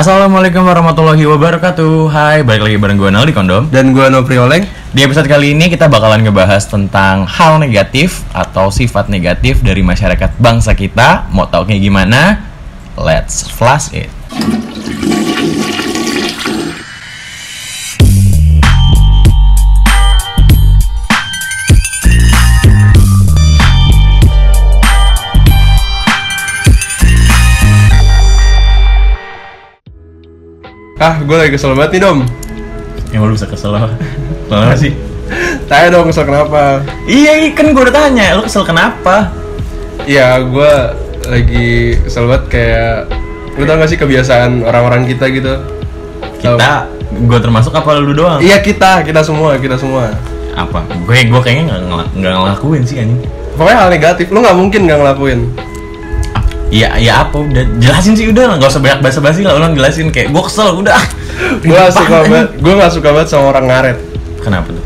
Assalamualaikum warahmatullahi wabarakatuh. Hai, balik lagi bareng gue Nal di Kondom. Dan gue Nopri Oleng. Di episode kali ini kita bakalan ngebahas tentang hal negatif Atau sifat negatif dari masyarakat bangsa kita. Mau tau kayak gimana? Let's flash it Ah, gue lagi kesel banget nih, Dom Yang lu bisa kesel apa? Kenapa sih? Tanya dong kesel kenapa Iya, iya, kan gue udah tanya, lu kesel kenapa? Iya, gue lagi kesel banget kayak Lu tau gak sih kebiasaan orang-orang kita gitu Kita, gue termasuk apa lu doang? Iya kita, kita semua, kita semua Apa? Gue gue kayaknya nggak ngel- nggak ngelakuin sih anjing Pokoknya hal negatif, lu gak mungkin gak ngelakuin Iya, ya apa udah jelasin sih udah nggak usah banyak basa-basi lah ulang jelasin. Kayak gue kesel udah. Ah. Gue gak suka banget, gue gak suka banget sama orang ngaret. Kenapa tuh?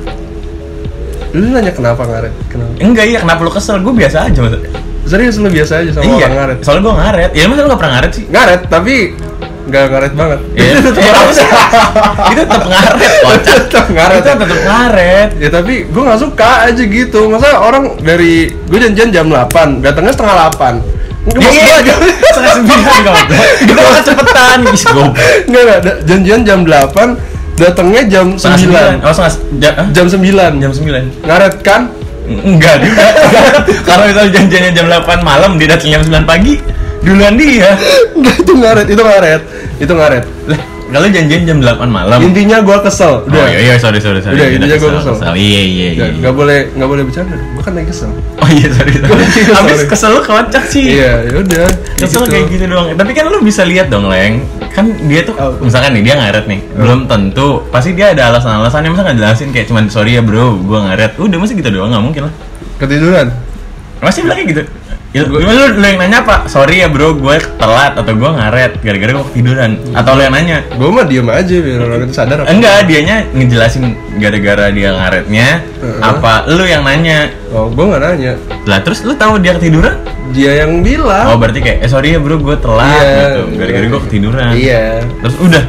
Lu nanya kenapa ngaret? Kenapa? enggak iya kenapa lu kesel? Gue biasa aja maksudnya Serius lu biasa aja sama iya orang ngaret. soalnya gue ngaret. Ya masa lu gak pernah ngaret sih? Ngaret, tapi gak ngaret banget. Iya, iya, itu tetap ngaret kocak Tetep ngaret. Itu tetap ngaret. Ya tapi gue gak suka aja gitu. Masa orang dari Gue janjian jam 8 Datangnya setengah 8 Nggak, Iya, iya, setengah sembilan goblok kan cepetan. Bis gue Nggak, nggak, da- janjian jam 8 Datangnya jam 9 setengah sembilan. oh setengah ja- ah? Jam 9 jam sembilan. Ngaret kan? enggak juga. Kalau misalnya janjiannya jam 8 malam dia datang jam 9 pagi. Duluan dia. Itu ngaret, itu ngaret. Itu ngaret. Lah, kalau janjian jam 8 malam. Intinya gue kesel Oh iya, iya sorry sorry sorry. Udah, Iya, intinya gua kesel. Iya iya iya. Nggak, nggak boleh, nggak boleh bercanda Gue kan lagi kesel Oh iya sorry sorry. Iya, Habis kesel lu kocak sih. Iya, yaudah Kesel kayak gitu doang. Tapi kan lu bisa lihat dong, Leng. Kan dia tuh Oh. misalkan nih dia ngaret nih. Belum tentu. Pasti dia ada alasan-alasannya masa nggak jelasin kayak cuman sorry ya, Bro, gua ngaret. Udah masih gitu doang, nggak mungkin lah. Ketiduran Masih bilang kayak gitu. Ya, lu, lu, lu yang nanya apa? Sorry ya bro, gue telat atau gue ngaret gara-gara gue ketiduran. Atau lu yang nanya? Gue mah diem aja biar orang itu sadar apa Enggak, dianya ngejelasin gara-gara dia ngaretnya. Heeh. Apa lu yang nanya? Oh, gue nggak nanya Lah terus lu tahu dia ketiduran? Dia yang bilang Oh berarti kayak eh sorry ya bro gue telat Iya. gitu. Gara-gara gue ketiduran. Iya Terus udah,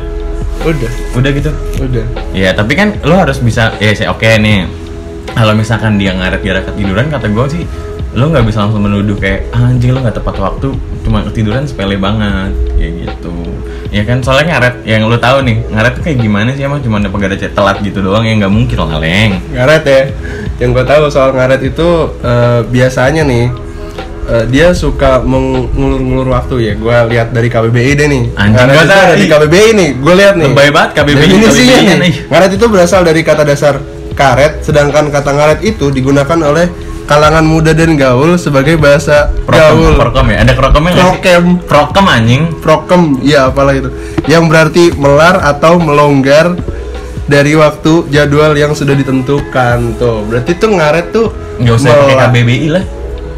Udah, udah gitu. udah Ya tapi kan lu harus bisa ya saya oke nih. Kalau misalkan dia ngaret gara ketiduran kata gue sih lu nggak bisa langsung menuduh kayak "Ah, anjing lu nggak tepat waktu cuma ketiduran sepele banget kayak gitu. Ya kan soalnya ngaret yang lu tahu nih ngaret tuh kayak gimana sih? Emang cuma ada gara telat gitu doang ya nggak mungkin lah leng. Ngaret ya. Yang gue tahu soal ngaret itu eh, biasanya nih eh, dia suka mengulur-ngulur waktu ya. Gue lihat dari KBBI deh nih. Anjing, ngaret itu tahu. ada di KBBI nih. Gue lihat nih. Lebay banget KBBI, definisinya KBBI nih nih. ngaret itu berasal dari kata dasar karet sedangkan kata ngaret itu digunakan oleh kalangan muda dan gaul sebagai bahasa prokem gaul. prokem ya? Ada krokemnya nggak sih? Prokem. prokem anjing. Prokem ya apalah itu. Yang berarti melar atau melonggar dari waktu jadwal yang sudah ditentukan tuh. Berarti tuh ngaret tuh nggak usah pakai. KBBI lah.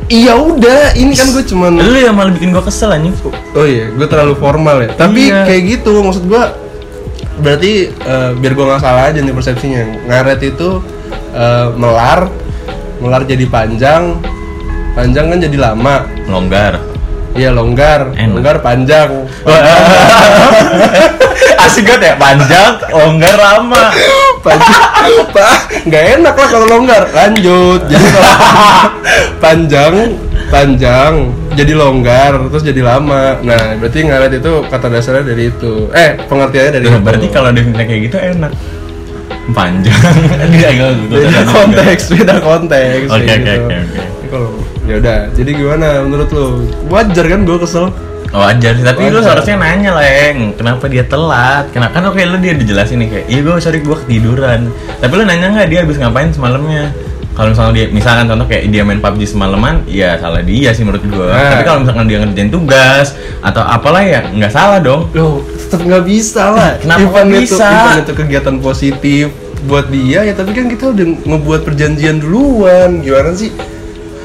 Iya udah. Ini kan gue cuman lu yang malah bikin gue kesel anjing. Oh iya gue terlalu formal ya. Tapi Iya. kayak gitu maksud gue berarti eh, biar gue nggak salah aja nih persepsinya. Ngaret itu eh, melar melar jadi panjang panjang kan jadi lama. Longgar. Iya longgar. Enak. longgar panjang. Asik banget ya panjang longgar lama. Panjang. Pak nggak enak lah kalau longgar. Lanjut. Jadi panjang panjang jadi longgar terus jadi lama. Nah berarti ngaret itu kata dasarnya dari itu. Eh pengertiannya dari Tuh, itu. berarti kalau definisinya kayak gitu enak panjang. Enggak, enggak, beda konteks beda konteks Oke, gitu. oke, oke. Kalau ya udah jadi gimana menurut lu? Wajar kan gue kesel? Wajar sih tapi lu Wajar. seharusnya nanya leng. Kenapa dia telat? Kenapa? Kan oke lu dia dijelasin nih kayak iya gue sorry gue ketiduran. Tapi lu nanya nggak dia habis ngapain semalamnya kalau misalnya dia misalkan contoh kayak dia main PUBG semalaman ya salah dia sih menurut gua Nah. tapi kalau misalkan dia ngerjain tugas atau apalah ya nggak salah dong Loh, tetap nggak bisa lah. Kenapa Event itu, bisa? event itu kegiatan positif buat dia ya, tapi kan kita udah ngebuat perjanjian duluan. Gimana sih?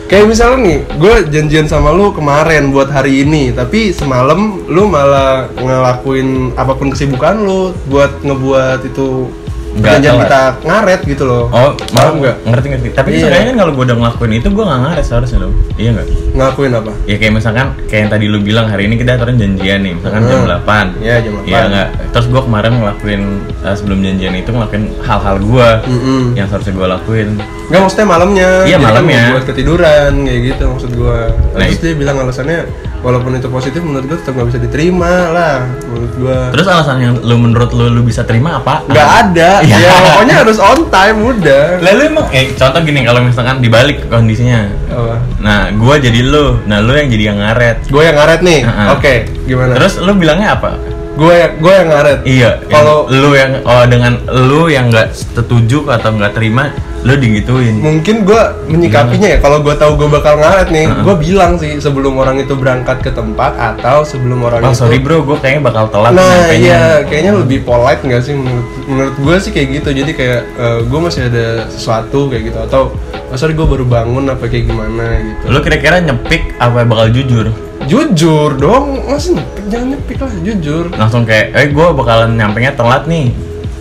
Kayak misalnya nih, gue janjian sama lu kemarin buat hari ini, tapi semalam lu malah ngelakuin apa pun kesibukan lu buat ngebuat itu Nggak perjanjian telat. kita ngaret gitu loh Oh, malah nggak ngerti ngerti. Tapi Iya. sebenarnya kan kalau gue udah ngelakuin itu gue nggak ngaret seharusnya dong. Iya nggak? ngakuin apa Ya kayak misalkan kayak yang tadi lu bilang hari ini kita aturan janjian nih, misalkan jam Hmm. 8 Iya, jam 8. Iya nggak. Terus gue kemarin ngelakuin eh, sebelum janjian itu ngelakuin hal-hal gue Mm-mm. yang seharusnya gue lakuin. Nggak maksudnya malamnya Iya, kan malamnya. buat ketiduran kayak gitu maksud gua Nah, Terus dia bilang alasannya Walaupun itu positif menurut gua tetap nggak bisa diterima lah Menurut gua Terus alasan yang lu menurut lu lu bisa terima apa? nggak ada Iya. ya pokoknya harus on time udah Lalu emang eh contoh gini kalau misalkan dibalik kondisinya. apa Nah, gua jadi lu, nah lu yang jadi yang ngaret. gue yang ngaret nih Heeh. oke gimana Terus lu bilangnya apa? gue yang gue yang ngaret Iya, Kalau- kalau lu yang oh dengan lu yang nggak setuju atau nggak terima, lu digituin. mungkin gue menyikapinya ya kalau gue tahu gue bakal ngaret nih gue bilang sih sebelum orang itu berangkat ke tempat atau sebelum orang Oh itu sorry bro, gue kayaknya bakal telat nah sampainya. iya kayaknya lebih polite nggak sih menurut menurut gue sih kayak gitu jadi kayak gue masih ada sesuatu kayak gitu atau oh, sorry gue baru bangun apa kayak gimana gitu Lu kira-kira nyepik apa bakal jujur? jujur dong masih nyepik jangan nyepik lah jujur Langsung kayak, eh gue bakalan nyampainya telat nih,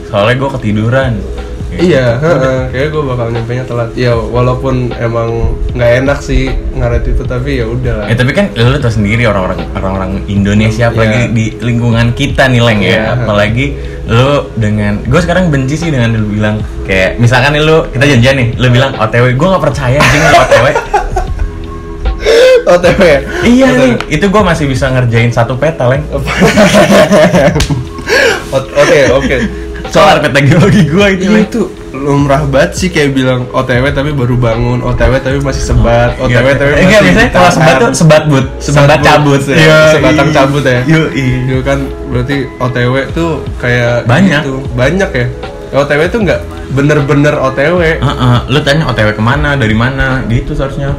soalnya gue ketiduran. Gitu. iya heeh, kayak gue bakal nyampe nya telat ya walaupun emang nggak enak sih ngaret itu tapi ya udah Ya tapi kan lu tau sendiri orang-orang orang-orang Indonesia apalagi Iya. di lingkungan kita nih Leng Iya. ya apalagi lu dengan gue sekarang benci sih dengan lu bilang kayak misalkan nih lu kita janjian nih lu bilang OTW gue nggak percaya sih OTW OTW ya iya OTW. nih itu gue masih bisa ngerjain satu peta Leng Oke oke. Soal peta geologi gue itu Iya itu lumrah banget sih kayak bilang OTW tapi baru bangun, OTW tapi masih sebat, OTW Iya. tapi Eh, masih enggak, biasanya kalau sebat tuh sebat but sebat, but, cabut ya, sebatang iya. cabut ya. Iya, iya. Kan berarti OTW tuh kayak Banyak. gitu. Banyak ya. OTW tuh nggak bener-bener OTW. Heeh, lu tanya OTW ke mana, dari mana, gitu seharusnya.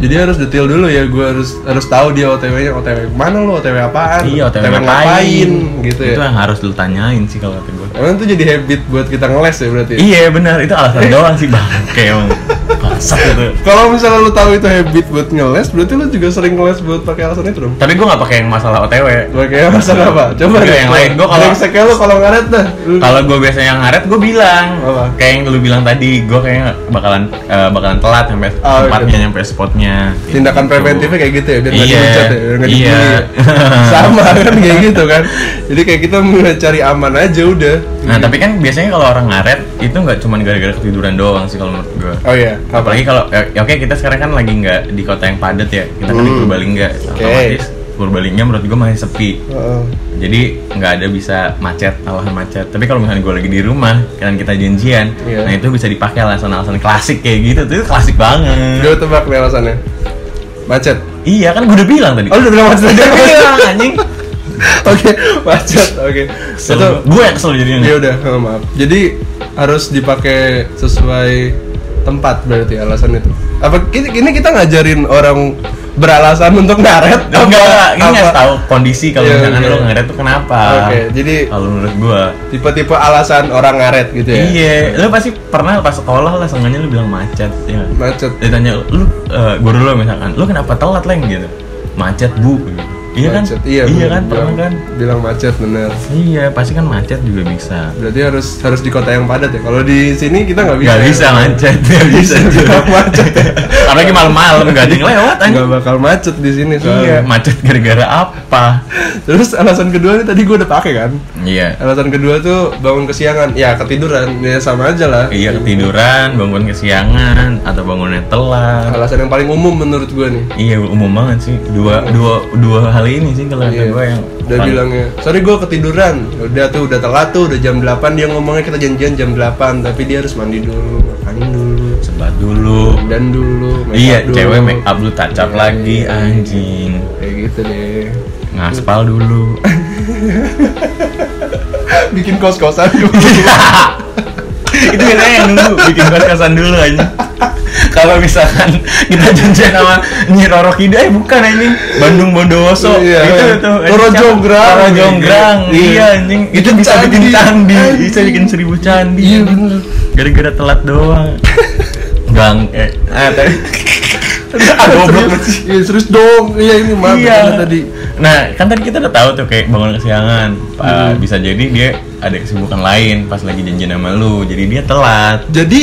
Jadi harus detail dulu ya, gue harus harus tahu dia OTW-nya OTW mana lo, OTW apaan, Iya, OTW, ngapain, gitu Itu ya. yang harus lu tanyain sih kalau kata gue. Emang itu jadi habit buat kita ngeles ya berarti. Iya benar, itu alasan doang sih bang. Kayak emang bangsat itu. Kalau misalnya lu tahu itu habit buat ngeles, berarti lu juga sering ngeles buat pakai alasan itu dong. Tapi gue nggak pakai yang masalah OTW. Pakai masalah apa? Coba deh, yang lain. Gua kalau- Brengseknya lu kalau ngaret dah. Kalau gue biasanya yang ngaret, gue bilang Apa? kayak yang lu bilang tadi, gue kayaknya bakalan eh, bakalan telat sampai Oh, tempatnya, gitu. nyampe spotnya. tindakan Gitu. preventifnya kayak gitu ya biar nggak Iya, dihujat ya biar nggak iya. dibully ya. sama kan kayak gitu kan jadi kayak kita cari aman aja udah Nah tapi kan biasanya kalau orang ngaret itu nggak cuma gara-gara ketiduran doang sih kalau menurut gue. oh iya apa Apalagi kalau ya, ya oke kita sekarang kan lagi nggak di kota yang padat ya, kita kan di Hmm. Purbalingga, Oke. otomatis Purbalingga menurut gue masih sepi. Heeh. Jadi nggak ada bisa macet, alasan macet. Tapi kalau misalnya gue lagi di rumah, kan kita janjian, Iya. nah itu bisa dipakai alasan-alasan klasik kayak gitu, tuh klasik banget. Coba tebak nih alasannya macet Iya kan gue udah bilang tadi. oh udah bilang macet udah bilang anjing. oke macet oke Kesel itu. Gue yang kesel jadinya. ya udah oh, maaf jadi harus dipakai sesuai tempat berarti alasan itu apa ini, ini kita ngajarin orang beralasan untuk ngaret Enggak, enggak, ini ngasih tahu kondisi kalau Iya, misalkan oke. lo ngaret tuh kenapa. oke jadi Kalau menurut gue. tipe-tipe alasan orang ngaret gitu ya Iya, lo pasti pernah pas sekolah lah sengaja lo bilang macet ya. macet Ditanya lu uh, guru lo misalkan, lu kenapa telat leng gitu? Macet bu. Gitu. Iya kan? iya iya kan, bilang, kan? bilang macet bener Iya, pasti kan macet juga bisa. berarti harus harus di kota yang padat ya kalau di sini kita nggak bisa Gak bisa macet, gak bisa. Nggak macet ya. Apalagi malam-malam gak ada yang lewat nggak bakal macet di sini Iya, soalnya macet gara-gara apa? terus alasan kedua nih tadi gue udah pakai kan Iya. alasan kedua tuh bangun kesiangan ya ketiduran ya sama aja lah Iya ketiduran, bangun kesiangan, atau bangunnya telat. alasan yang paling umum menurut gue nih Iya umum banget sih dua dua dua hal ini sih kalau Iya. gue yang udah bilangnya sorry gue ketiduran udah tuh udah telat tuh udah jam 8 dia ngomongnya kita janjian jam 8 tapi dia harus mandi dulu makan dulu sebat dulu. dan dulu make Iya dulu. cewek make up lu up Iya, lagi iya. anjing. kayak gitu deh Ngaspal dulu. bikin kos kosan dulu itu biasanya yang dulu bikin kos-kosan dulu aja. Kalau misalkan kita janjian sama Nyi Roro Kida, eh bukan ini Bandung Bondowoso. Iya, itu iya. tuh. Roro? Jonggrang. Roro Jonggrang. Iya. Iya anjing. Itu Bikin bisa bikin candi. candi, Anjing. bisa bikin seribu candi. Iya, bener. Gara-gara telat doang. Gang eh. Ah, Ah, goblok serius, iya, serius dong iya ini maaf iya. tadi Nah, kan tadi kita udah tahu tuh kayak bangun kesiangan. Pak, Hmm. bisa jadi dia ada kesibukan lain pas lagi janjian sama lu. Jadi dia telat. jadi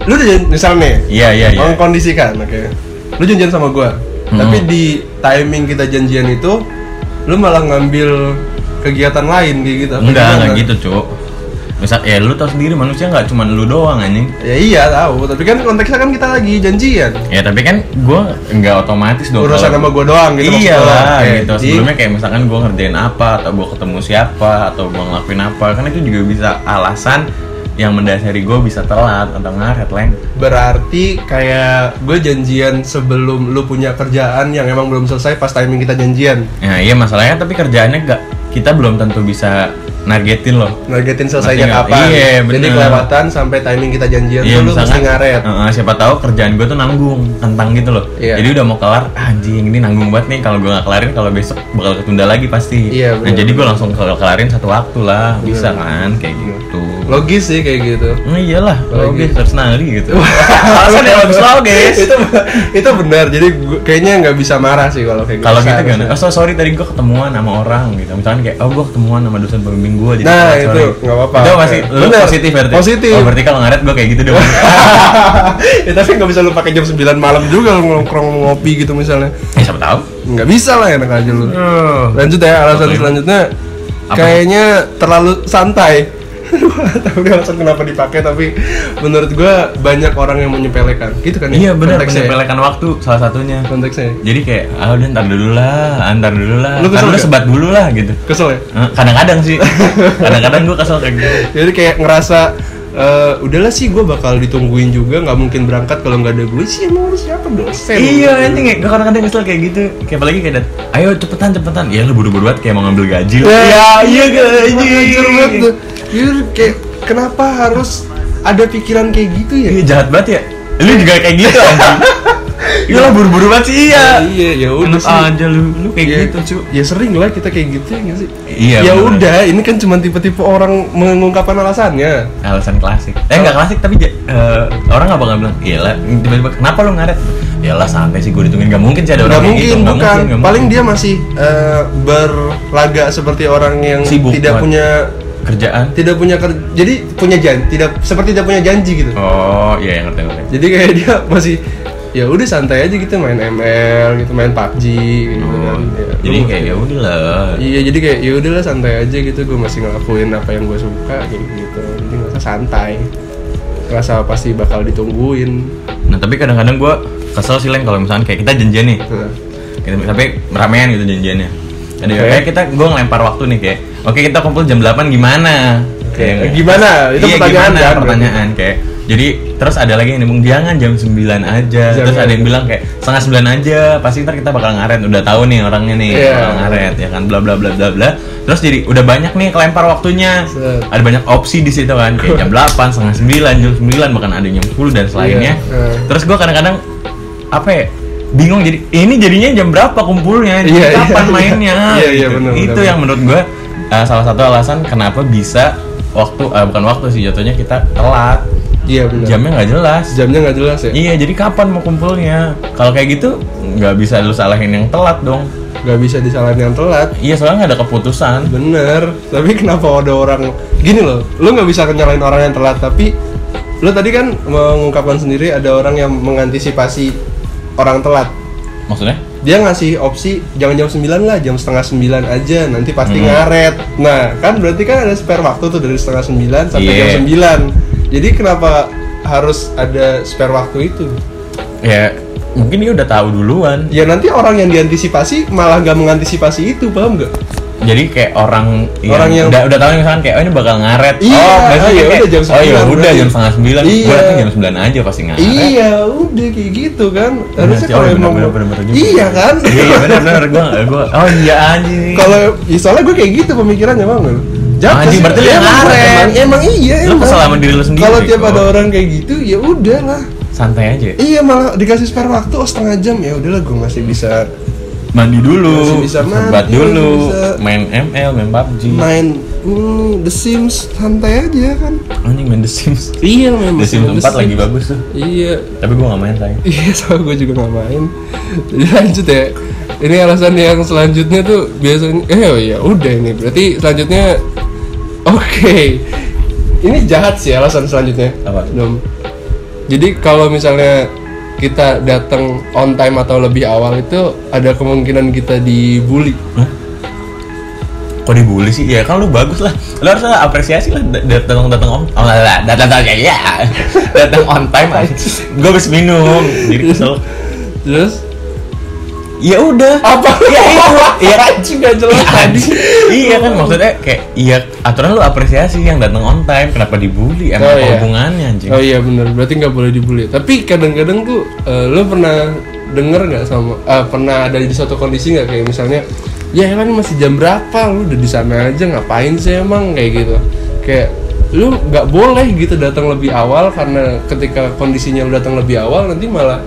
lu udah jan- misal nih Iya, iya, iya. mengkondisikan oke lu janjian sama gua Hmm. tapi di timing kita janjian itu lu malah ngambil kegiatan lain kayak gitu Enggak, enggak gitu, Cuk. Misal ya lu tau sendiri manusia nggak cuma lu doang anjing. ya iya tahu. Tapi kan konteksnya kan kita lagi janjian. Ya tapi kan gua nggak otomatis dong. urusan sama gua doang gitu iya lah Oke, gitu jadi- sebelumnya kayak misalkan gue ngerjain apa atau gue ketemu siapa atau gue ngelakuin apa kan itu juga bisa alasan yang mendasari gue bisa telat atau ngaret leng. Berarti kayak gue janjian sebelum lu punya kerjaan yang emang belum selesai pas timing kita janjian. Nah iya masalahnya tapi kerjaannya gak kita belum tentu bisa nargetin loh nargetin selesainya nggak? kapan Iya, jadi bener. kelewatan sampai timing kita janjian Iya tuh lu mesti ngaret eh, siapa tahu kerjaan gue tuh nanggung kentang gitu loh Iya. jadi udah mau kelar ah, anjing ini nanggung banget nih kalau gue nggak kelarin kalau besok bakal ketunda lagi pasti Iya, nah bener. jadi gue langsung kel- kelarin satu waktu lah bisa kan kayak gitu logis sih kayak gitu Nah, iyalah, Lagi. logis harus nari gitu. Alasan yang bagus logis. itu itu benar jadi gua- kayaknya nggak bisa marah sih kalau kayak gitu Kalau gitu gimana? Oh so- sorry tadi gue ketemuan sama orang gitu. Misalnya kayak, oh gue ketemuan sama dosen pembimbing gue. Jadi Nah, itu nggak apa-apa. Itu masih lu Bener. positif berarti. Positif. Oh berarti kalau ngaret gue kayak gitu dong. ya tapi nggak bisa lu pakai jam 9 malam juga lu nongkrong ngopi gitu misalnya ya siapa tahu. nggak bisa lah enak aja lu lanjut ya alasan selanjutnya Apa? kayaknya terlalu santai tapi alasan kenapa dipakai tapi menurut gua banyak orang yang menyepelekan gitu kan ya Iya benar ya? menyepelekan waktu salah satunya. konteksnya Jadi kayak, ah udah ntar dulu lah, ntar dulu lah, Lu kesel nggak? sebat dulu lah gitu. kesel ya Eh, Kadang-kadang sih, kadang-kadang gue kesel kayak gitu. jadi kayak ngerasa eh, udahlah sih gue bakal ditungguin juga nggak mungkin berangkat kalau nggak ada gue sih emang harus siapa dosen Iya, anjing kayak kadang-kadang kesel kayak gitu. Kayak apalagi kayak dat, ayo cepetan cepetan. Ya lu buru-buru banget kayak mau ngambil gaji. Ya, iya gak Hancur banget tuh. Jujur kayak kenapa harus ada pikiran kayak gitu ya? Iya jahat banget ya. Lu juga kayak gitu anjing. Iya lah buru-buru banget sih iya. iya, ya udah sih. aja lu, lu kayak Ya, gitu cu. Ya sering lah kita kayak gitu ya nggak sih? Iya, Ya bener. udah, ini kan cuma tipe-tipe orang mengungkapkan alasannya. Alasan klasik. Eh nggak klasik tapi eh, orang nggak bakal bilang, iya lah tiba-tiba kenapa lu ngaret? Ya lah santai sih gue ditungguin. Gak mungkin sih ada orang Gak kayak mungkin, gitu. Nggak bukan. mungkin, nggak Paling dia masih eh, berlaga seperti orang yang Sibuk tidak banget. punya kerjaan. tidak punya ker- jadi punya janji tidak seperti tidak punya janji gitu. Oh iya yang ngerti ngerti. Jadi kayak dia masih ya udah santai aja gitu main ML gitu main PUBG gitu Oh, kan. Ya, jadi kayak ya udahlah. Iya jadi kayak ya udahlah santai aja gitu gue masih ngelakuin apa yang gue suka kayak gitu jadi usah santai rasa pasti bakal ditungguin Nah tapi kadang-kadang gue kesel sih Len kalau misalnya kayak kita janjian nih. nah, Gitu, tapi ramean gitu janjiannya. Ada Oke. kayak kita gue ngelempar waktu nih kayak, oke kita kumpul jam 8 gimana? Kayak- gimana? Itu iya, pertanyaan gimana? kan? pertanyaan kayak jadi terus ada lagi yang ngomong jangan jam 9 aja Jangan. terus ada yang bilang kayak setengah 9 aja pasti ntar kita bakal ngaret udah tahu nih orangnya nih Iya. bakal ngaret ya kan bla bla bla bla bla terus jadi udah banyak nih kelempar waktunya Set. ada banyak opsi di situ kan kayak jam 8 setengah 9 jam 9 bahkan ada jam 10 dan selainnya Iya. terus gua kadang-kadang apa ya bingung jadi ini jadinya jam berapa kumpulnya? Iya, kapan iya. mainnya? Iya, iya, Gitu. bener, itu bener, yang menurut gua uh, salah satu alasan kenapa bisa waktu uh, bukan waktu sih jatuhnya kita telat. Iya benar. Jamnya nggak jelas. Jamnya nggak jelas ya? Iya jadi kapan mau kumpulnya? Kalau kayak gitu nggak bisa lu salahin yang telat dong. Nggak bisa disalahin yang telat. Iya soalnya nggak ada keputusan. Bener. Tapi kenapa ada orang gini loh lu nggak bisa nyalain orang yang telat tapi lu tadi kan mengungkapkan sendiri ada orang yang mengantisipasi orang telat. Maksudnya? Dia ngasih opsi jangan jam 9 lah jam setengah 9 aja nanti pasti Hmm. ngaret. Nah kan berarti kan ada spare waktu tuh dari setengah 9 sampai Iya. jam 9 jadi kenapa harus ada spare waktu itu? Ya mungkin dia udah tahu duluan. Ya nanti orang yang diantisipasi malah nggak mengantisipasi itu paham nggak jadi kayak orang yang, Orang yang- udah udah tahu misalkan kayak oh ini bakal ngaret. Iya, oh biasanya oh, ya kayak, udah jam oh ya 9 udah jam setengah sembilan. Iya. gue datang jam sembilan aja pasti ngaret. Iya udah kayak gitu kan. Harusnya sih, kalau oh, emang bener, bener, bener iya kan? Iya iya, benar benar gue gue oh iya anjing. Kalau ya, soalnya gue kayak gitu pemikirannya bang Jangan Anjing, berarti lu yang emang, ngaret. emang, emang iya Lu emang. kesel sama diri lu sendiri, kalau tiap kok. ada orang kayak gitu ya udah lah. Santai aja. Iya malah dikasih spare waktu oh, setengah jam. Ya udahlah gue masih bisa mandi dulu, Masih bisa mandi, sebat dulu, bisa. main ML, main PUBG. main hmm, The Sims santai aja kan Anjing main The Sims. iya main The Sims 4 lagi bagus tuh. iya Tapi gua gak main sayang. Iya, sama gue juga gak main. Jadi lanjut ya. Ini alasan yang selanjutnya tuh biasanya eh oh iya udah ini. Berarti selanjutnya oke. Ini jahat sih alasan selanjutnya. Apa? Dom. Jadi kalau misalnya kita datang on time atau lebih awal itu ada kemungkinan kita dibully. Hah? Kok dibully sih? Ya kan lu bagus lah. Lu harus apresiasi lah dat- datang datang on oh, lah, datang datang ya. datang on time aja. Gua habis minum. Jadi kesel. Terus Ya udah. apa? Ya itu. Iya kan? anjing gak jelas tadi. iya kan maksudnya kayak iya aturan lu apresiasi yang datang on time kenapa dibully emang Oh, iya. hubungannya anjing Oh iya benar, berarti nggak boleh dibully. Tapi kadang-kadang tuh, eh, lo pernah denger nggak sama, eh, pernah ada di suatu kondisi nggak kayak misalnya, ya emang masih jam berapa, lu udah di sana aja ngapain sih emang kayak gitu, kayak lu nggak boleh gitu datang lebih awal karena ketika kondisinya lu datang lebih awal nanti malah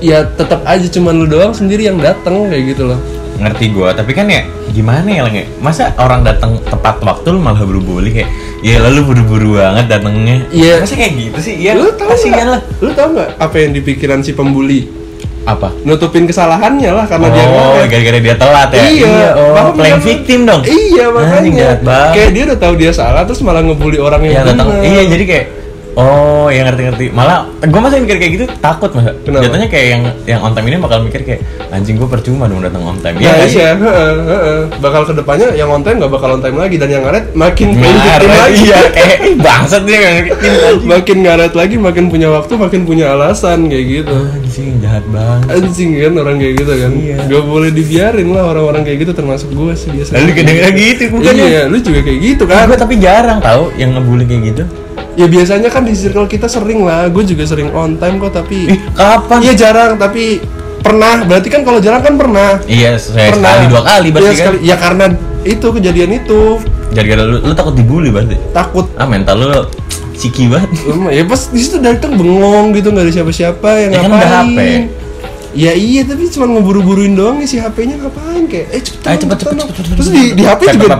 ya tetap aja cuman lu doang sendiri yang datang kayak gitu loh. ngerti gua tapi kan ya gimana ya ya? masa orang datang tepat waktu lu malah buru-buru kayak ya lalu buru-buru banget datangnya Iya. masa kayak gitu sih ya lu tahu kasihan nggak? lah Lu tahu nggak apa yang di pikiran si pembuli? apa Nutupin kesalahannya lah karena dia oh gara-gara dia telat ya Iya, oh paham playing kan? victim dong Iya makanya. banget. Kayak dia udah tahu dia salah terus malah ngebully orang yang yang datang benar. iya jadi kayak oh ya ngerti-ngerti malah gue masih mikir kayak gitu takut masa Kenapa? jatuhnya kayak yang yang on time ini bakal mikir kayak anjing gue percuma dong datang on time Ya, nggak sih? iya, bakal ke depannya yang on time nggak bakal on time lagi dan yang ngaret makin Ngaret, playing victim lagi. iya kayak bangsat dia yang makin ngaret lagi, makin punya waktu, makin punya alasan kayak gitu. anjing jahat banget Anjing kan orang kayak gitu kan. Iya. Gak boleh dibiarin lah orang-orang kayak gitu termasuk gue sih biasanya. lalu kedengeran gitu bukannya Iya, lu juga kayak gitu kan. gue tapi jarang tahu yang ngebully kayak gitu Ya biasanya kan di circle kita sering lah. Gue juga sering on time kok tapi kapan Iya jarang tapi pernah. Berarti kan kalau jarang kan pernah. iya saya sekali dua kali Iya, berarti kan sekali. Ya karena itu kejadian itu gara-gara lu, lu takut dibully berarti takut ah mental lu ciki banget ya pas di situ datang bengong gitu nggak ada siapa-siapa yang Ya kan ngapain HP. Ya iya tapi cuma ngeburu-buruin doang nih si HP-nya ngapain kayak? Eh cepetan, Ayo, cepet, cepet, cepet, cepet, terus di, di HP juga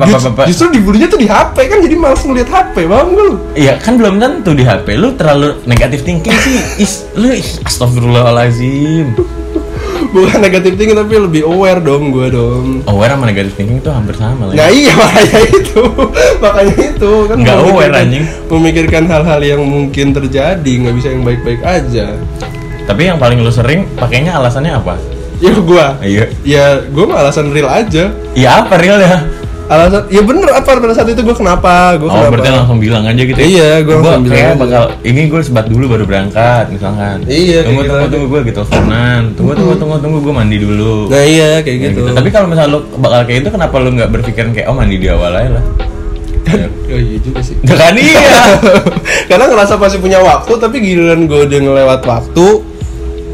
justru dibulinya tuh di HP kan jadi males ngeliat HP bang lu Iya kan belum tentu di HP lu terlalu negatif thinking sih. Is lu astagfirullahalazim. Bukan negatif tinggi tapi lebih aware dong gue dong. Aware sama negatif thinking itu hampir sama lah Nah iya makanya itu. Makanya itu kan Nggak aware, anjing. memikirkan hal-hal yang mungkin terjadi nggak bisa yang baik-baik aja tapi yang paling lu sering pakainya alasannya apa? Ya gua. Iya. Ya gua mah alasan real aja. Iya apa real ya? Alasan ya bener apa pada saat itu gue kenapa gue oh kenapa? berarti langsung bilang aja gitu ya? Iya, gua langsung bilang aja. bakal ini gue sebat dulu baru berangkat misalkan. Iya, tunggu kayak tunggu gitu tunggu gue gitu teleponan. Tunggu tunggu tunggu tunggu gue mandi dulu. Nah iya kayak Ya gitu, tapi kalau misalnya lu bakal kayak itu kenapa lu nggak berpikiran kayak oh mandi di awal aja lah. Ya. oh iya juga sih. Kan iya. Karena ngerasa masih punya waktu tapi giliran gue udah ngelewat waktu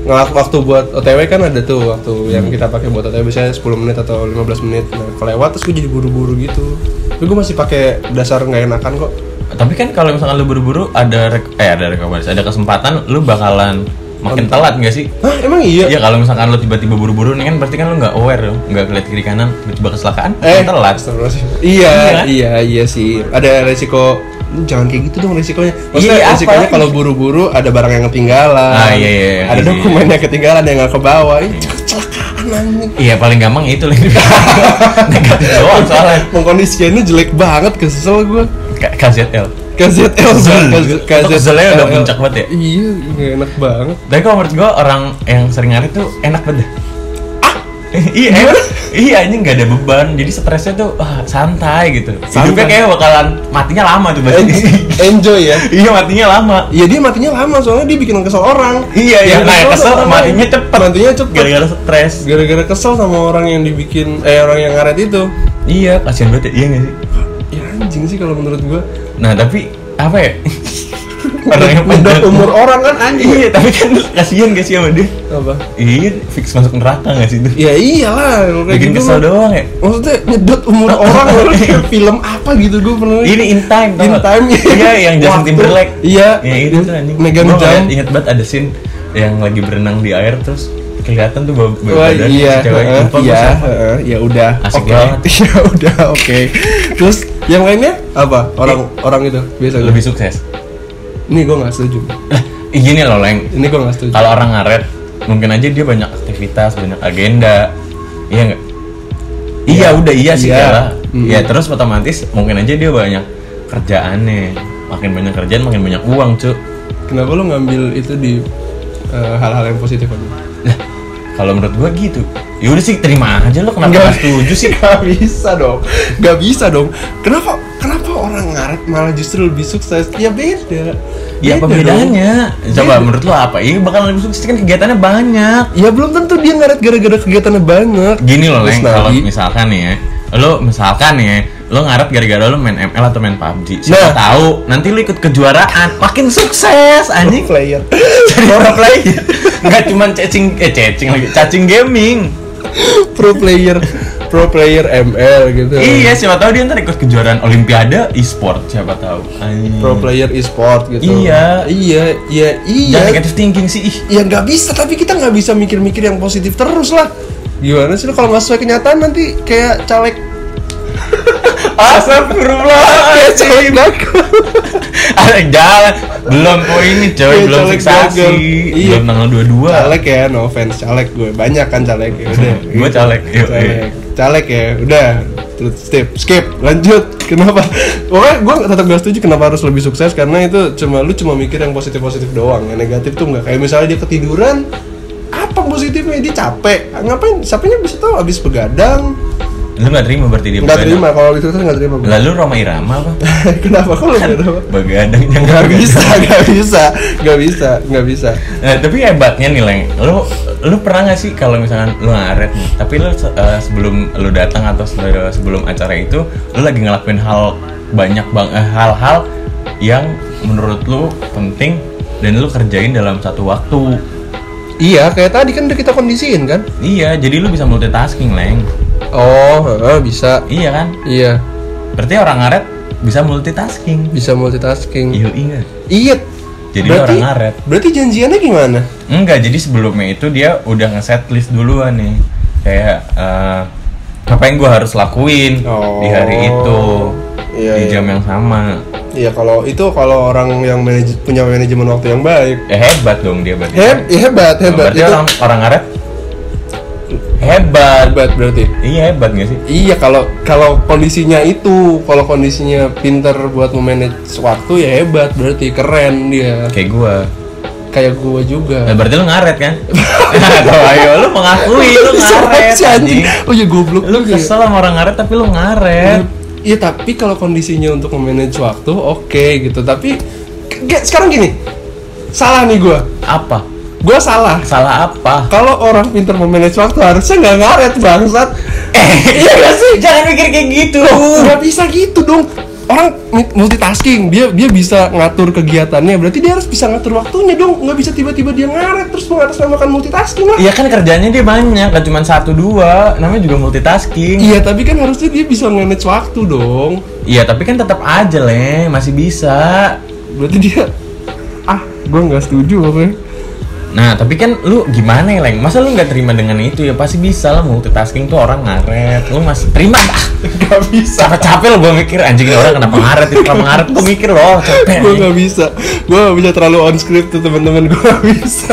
ngelak waktu buat OTW kan ada tuh waktu yang kita pakai buat OTW biasanya 10 menit atau 15 menit nah kelewat terus gue jadi buru-buru gitu tapi gue masih pakai dasar nggak enakan kok tapi kan kalau misalkan lu buru-buru ada rek- eh ada rekomendasi ada kesempatan lu bakalan makin telat nggak sih Hah emang iya? Iya kalau misalkan lu tiba-tiba buru-buru nih kan berarti kan lu nggak aware dong, nggak ngeliat kiri kanan, tiba-tiba kecelakaan, Eh, telat. Iya Iya, kan? iya, iya sih. Ada resiko jangan kayak gitu dong resikonya. Maksudnya Iya, lagi? kalau buru-buru ada barang yang ketinggalan. Ah, iya, iya, iya. Ada Iya, dokumen yang ketinggalan yang nggak ke bawah. Itu kecelakaan anjing. Iya paling gampang itu lagi negatif doang soalnya. Pengkondisiannya jelek banget, kesel gue. KZL. KZL Kesel. KZ- Itu keselnya udah puncak banget ya? Iya, nggak enak banget. Tapi kalau menurut gua orang yang sering ngarit tuh enak banget. Ah, iya, enak. Iya anjing nggak ada beban, jadi stresnya tuh wah, santai gitu. Santai. Hidupnya kayak bakalan matinya lama tuh berarti. En- Enjoy ya. iya matinya lama. Iya dia matinya lama soalnya dia bikin kesel orang. Iya, iya. Nah, kesel sama- matinya cepet. Matinya cepet. Gara-gara stres. Gara-gara kesel sama orang yang dibikin eh orang yang ngaret itu. Iya, kasihan banget ya. Iya nggak sih? Ya anjing sih kalau menurut gua. Nah tapi apa ya? Orang yang Udah panjang umur orang kan anjing. Iya, tapi kan kasihan gak sih sama dia? Apa? Iya, fix masuk neraka gak sih itu? Ya iyalah kayak Bikin gitu. kesel doang ya. Maksudnya nyedot umur orang loh film apa gitu gue pernah. Ini in time In time, Iya, yang Justin. Timberlake. Iya. Ya itu anjing. Megang jam. Ingat banget ada scene yang lagi berenang di air terus kelihatan tuh bau bau badan iya, si cewek heeh, lupa iya, heeh, ya udah, Asik oke, banget. ya udah, oke. Terus yang lainnya apa? Orang orang itu biasa lebih sukses Ini gue nggak setuju. lah gini loh leng Ini gue nggak setuju. kalau orang ngaret mungkin aja dia banyak aktivitas banyak agenda iya nggak iya udah iya sih Iya. ya Mm. ya terus otomatis mungkin aja dia banyak kerjaannya makin banyak kerjaan makin banyak uang cu Kenapa lo ngambil itu di eh, hal-hal yang positif aja? Kalau menurut gua gitu ya udah sih terima aja lo kenapa nggak setuju sih Gak bisa dong, gak bisa dong. Kenapa kenapa orang ngaret malah justru lebih sukses? Ya beda. ya apa Beda dong. bedanya coba Beda. menurut lo apa iya bakal lebih sukses kan kegiatannya banyak Ya belum tentu dia ngaret gara-gara kegiatannya banyak. gini loh Leng, kalau misalkan nih ya lo misalkan nih ya lo ngaret gara-gara lo main ML atau main PUBG siapa Nah. tahu nanti lo ikut kejuaraan makin sukses anjing player. jadi pro player nggak cuman cacing eh cacing lagi cacing gaming pro player, pro player ML gitu. iya siapa tahu dia ntar ikut kejuaraan olimpiade e-sport siapa tahu Anjing. Pro player e-sport gitu. Iya. Iya, iya, iya. jangan negative thinking sih ih Ya nggak bisa, tapi kita nggak bisa mikir-mikir yang positif terus lah. Gimana sih lo kalau nggak sesuai kenyataan nanti kayak caleg Astagfirullah kayak caleg gagal. ada jalan belum kok ini coy belum fiksasi. Iya. belum tanggal 22 caleg ya, no offense caleg gue banyak kan caleg ya udah. Gua caleg, caleg, caleg ya, udah. Terus skip, skip, lanjut. Kenapa? Pokoknya gue tetap gak setuju kenapa harus lebih sukses karena itu cuma lu cuma mikir yang positif positif doang, yang negatif tuh nggak. Kayak misalnya dia ketiduran, apa positifnya dia capek? Ngapain? Siapanya bisa tahu abis begadang? Lu nggak terima berarti dia begadang? terima kalau itu kan nggak terima lalu Roma Irama apa Kenapa kalau nggak terima? begadang Nggak begadang. bisa, nggak bisa, nggak bisa, nggak bisa. Nah, tapi hebatnya nih Leng, lu lu pernah nggak sih kalau misalkan lu ngaret nih, tapi lu eh, sebelum lu datang atau se- sebelum acara itu, lu lagi ngelakuin hal banyak bang eh, hal-hal yang menurut lu penting dan lu kerjain dalam satu waktu. Iya, kayak tadi kan udah kita kondisiin kan? Iya, jadi lu bisa multitasking Leng. Oh, heeh, bisa. Iya kan? Iya, Berarti orang ngaret bisa multitasking. bisa multitasking. Iya ingat. Iya. Jadi lu orang ngaret. Berarti janjiannya gimana? Enggak, jadi sebelumnya itu dia udah nge-set list duluan nih. Kayak eh, apa yang gue harus lakuin di hari Oh. itu Iya, di iya. jam yang sama. Iya, kalau itu kalau orang yang manaj- punya manajemen waktu yang baik. Ya hebat dong dia berarti. Heb, ya hebat, hebat. Berarti Itu orang orang ngaret hebat. hebat berarti. Iya hebat gak sih? Iya, kalau kalau kondisinya itu, kalau kondisinya pinter buat memanage waktu ya hebat, berarti keren dia. Kayak gue. Kayak gua juga. Nah, berarti lu ngaret kan? Tuh, ayo lu mengakui lu ngaret anjing. Oh ya goblok Lu ya. kesel sama orang ngaret tapi lu ngaret. Iya tapi kalau kondisinya untuk memanage waktu oke gitu tapi sekarang gini salah nih gua Apa? Gua salah. Salah apa? kalau orang pinter memanage waktu harusnya nggak ngaret bangsat. Eh, iya gak sih? Jangan mikir kayak gitu. nggak bisa gitu dong. Orang multitasking dia dia bisa ngatur kegiatannya. Berarti dia harus bisa ngatur waktunya dong. Nggak bisa tiba-tiba dia ngaret terus mengatasnamakan multitasking lah Iya kan kerjanya dia banyak, kan cuma satu dua, namanya juga multitasking. iya tapi kan harusnya dia bisa manage waktu dong. Iya, tapi kan tetap aja leh, masih bisa. berarti dia ah gua nggak setuju pokoknya Nah, tapi kan lu gimana ya, Leng? Masa lu nggak terima dengan itu ya? Pasti bisa lah multitasking tuh orang ngaret. Lu masih terima dah. nggak bisa Capek-capek lo gue mikir anjing ini orang kenapa ngaret, ya? kenapa ngaret gue mikir loh, capek. gue nggak bisa gue nggak bisa terlalu on script tuh teman-teman gue nggak bisa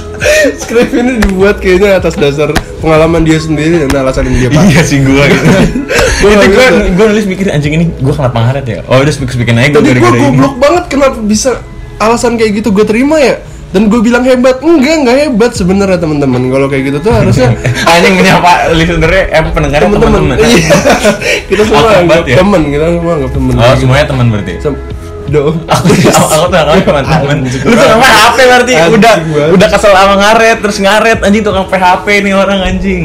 script ini dibuat kayaknya atas dasar pengalaman dia sendiri dan alasan yang dia pakai Iya sih gue gitu. Gua Itu gue gue nulis mikir anjing ini gue kenapa ngaret ya? Oh udah speak speakin aja gue gue gara-gara ini. goblok banget kenapa bisa alasan kayak gitu gue terima ya dan gue bilang hebat enggak enggak hebat sebenarnya teman-teman. Kalau kayak gitu tuh harusnya Anjing menyapa listenernya, eh pendengarnya teman-teman. teman-teman. iya. Kita semua anggap ya? teman kita semua anggap teman. Oh semuanya teman berarti. Sem- do aku aku, aku tuh nggak teman. Teman lu nggak PHP berarti? Anjing udah udah kesel sama ngaret terus ngaret. Anjing tukang PHP nih orang anjing.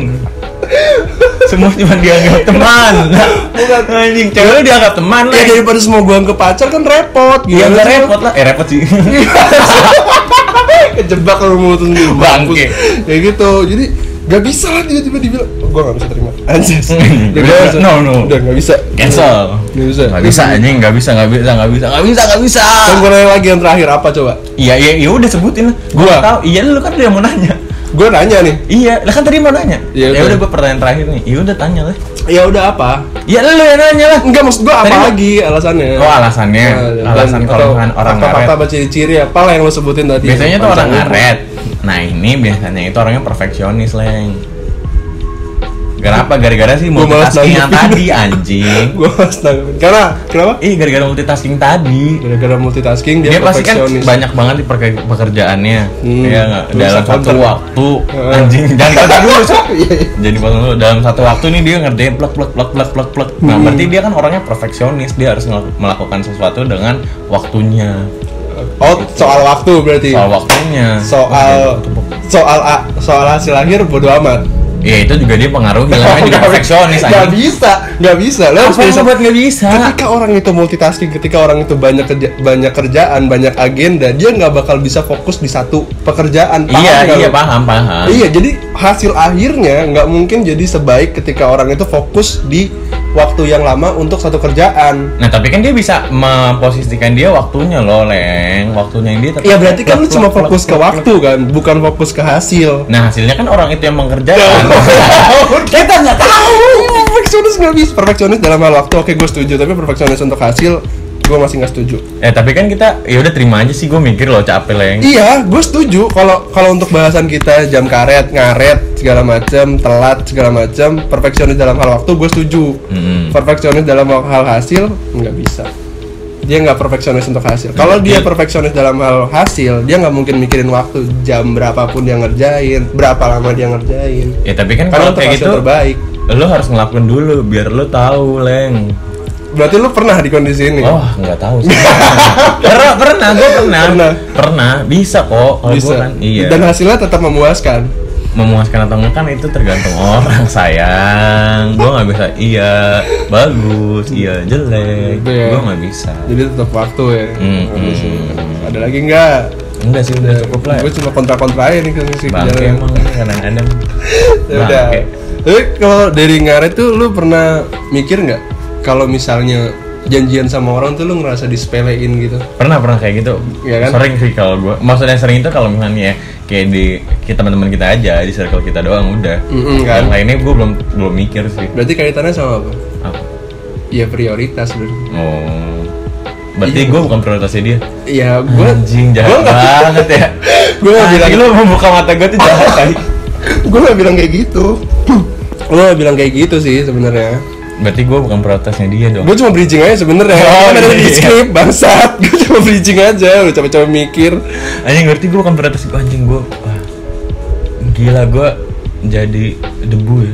Semua cuma dianggap teman. Bukan. anjing cewek lu dianggap teman lah. ya daripada semua gue anggap pacar kan repot. Nggak sih? repot lah, eh repot sih. kejebak kalau mau mutusin dia Bangke. kayak gitu jadi gak bisa lah tiba-tiba dibilang oh, gue gak bisa terima anjir no, no. udah gak bisa Cancel. gak bisa Gak bisa anjing, gak bisa, gak bisa, gak bisa, gak bisa, gak bisa. kan gue nanya lagi yang terakhir apa coba Iya, iya, iya udah sebutin lah. Gua? tahu. Iya lu kan udah mau nanya. Gue nanya nih Iya, lah kan tadi mau nanya. Ya Ya udah. udah gue pertanyaan terakhir nih. Ya udah tanya lah. ya udah apa Ya lu yang nanya lah. enggak maksud gue apa Tadi- lagi alasannya Oh alasannya, Nah, dan- alasan kalau orang fakta-fakta ngaret. apa ciri-ciri apa lah yang lo sebutin tadi Biasanya tuh orang ngaret. Nah ini biasanya itu orangnya perfeksionis leng. Kenapa? Gara-gara sih Gua malas multitasking yang tadi anjing. gue harus nanggepin karena kenapa Ih gara-gara multitasking tadi. gara-gara multitasking dia, Dia, pasti kan banyak banget di pekerjaannya. Hmm, Iya nggak? lu Dalam satu counter. waktu Heeh. anjing jangan kata dulu Cok. Iya, iya. Jadi dulu dalam satu waktu nih dia ngerjain plek plek plek plek plek plek. Nah Hmm. berarti dia kan orangnya perfeksionis. Dia harus melakukan sesuatu dengan waktunya. oh soal waktu berarti Soal waktunya. soal soal soal hasil akhir bodo amat Ya itu juga dia pengaruhi namanya juga perfeksionis Gak bisa, gak bisa. Lo harus bisa. buat nggak bisa? Ketika orang itu multitasking, ketika orang itu banyak kerja, banyak kerjaan, banyak agenda, dia nggak bakal bisa fokus di satu pekerjaan. Paham Iya iya lo? paham paham. Iya, jadi hasil akhirnya nggak mungkin jadi sebaik ketika orang itu fokus di waktu yang lama untuk satu kerjaan. Nah tapi kan dia bisa memposisikan dia waktunya loh leng, waktunya yang dia tetap. Ya berarti kan lu cuma fokus ke waktu kan, bukan fokus ke hasil. Nah hasilnya kan orang itu yang mengerjakan. Kita nggak tahu. Perfeksionis nggak bisa. Perfeksionis dalam hal waktu, oke gue setuju. Tapi perfeksionis untuk hasil, gue masih nggak setuju. eh tapi kan kita ya udah terima aja sih gue mikir loh capek leng. Iya, gue setuju. Kalau kalau untuk bahasan kita jam karet, ngaret, segala macam, telat segala macam, perfeksionis dalam hal waktu, gue setuju. Mm-mm. Perfeksionis dalam hal hasil, nggak bisa. Dia nggak perfeksionis untuk hasil. Kalau dia Iya. perfeksionis dalam hal hasil, dia nggak mungkin mikirin waktu jam berapapun dia ngerjain, berapa lama dia ngerjain. Ya tapi kan kalau kayak gitu terbaik. lo harus ngelakuin dulu biar lo tahu leng. Berarti lu pernah di kondisi ini? Oh nggak tahu sih. pernah pernah gue pernah. Pernah. Pernah bisa kok. Kalau gua bisa. kan, iya. Dan hasilnya tetap memuaskan. memuaskan atau enggak kan itu tergantung orang sayang gue nggak bisa iya bagus iya jelek ya. gue nggak bisa Jadi tetap waktu ya. Hmm, Kondisi. hmm. Ada lagi nggak? enggak sih udah cukup lah Gue cuma kontra-kontra aja nih kondisi bangke kejadian. emang kadang-kadang Ya udah. Bangke. Tapi kalau dari ngaret tuh lu pernah mikir nggak kalau misalnya janjian sama orang tuh lu ngerasa disepelein gitu? pernah pernah kayak gitu Iya kan? sering sih kalau gue maksudnya sering itu kalau misalnya ya, kayak di kita teman-teman kita aja di circle kita doang udah Mm-mm, kan? yang lainnya gue belum belum mikir sih Berarti kaitannya sama apa? apa Ya prioritas berarti. oh berarti Iya. gue bukan prioritasnya dia Ya gue anjing jahat banget ya Gua nggak bilang- lu membuka mata gue tuh jahat kali gue gak bilang kayak gitu. Gue gak bilang kayak gitu sih sebenarnya. Berarti gue bukan prioritasnya dia dong. Gue cuma bridging aja sebenarnya. Oh, kan ada di iya. script bangsat. Gue cuma bridging aja. Udah capek-capek mikir. Anjing berarti gue bukan prioritas gue anjing gue. Wah, gila gue jadi debu ya.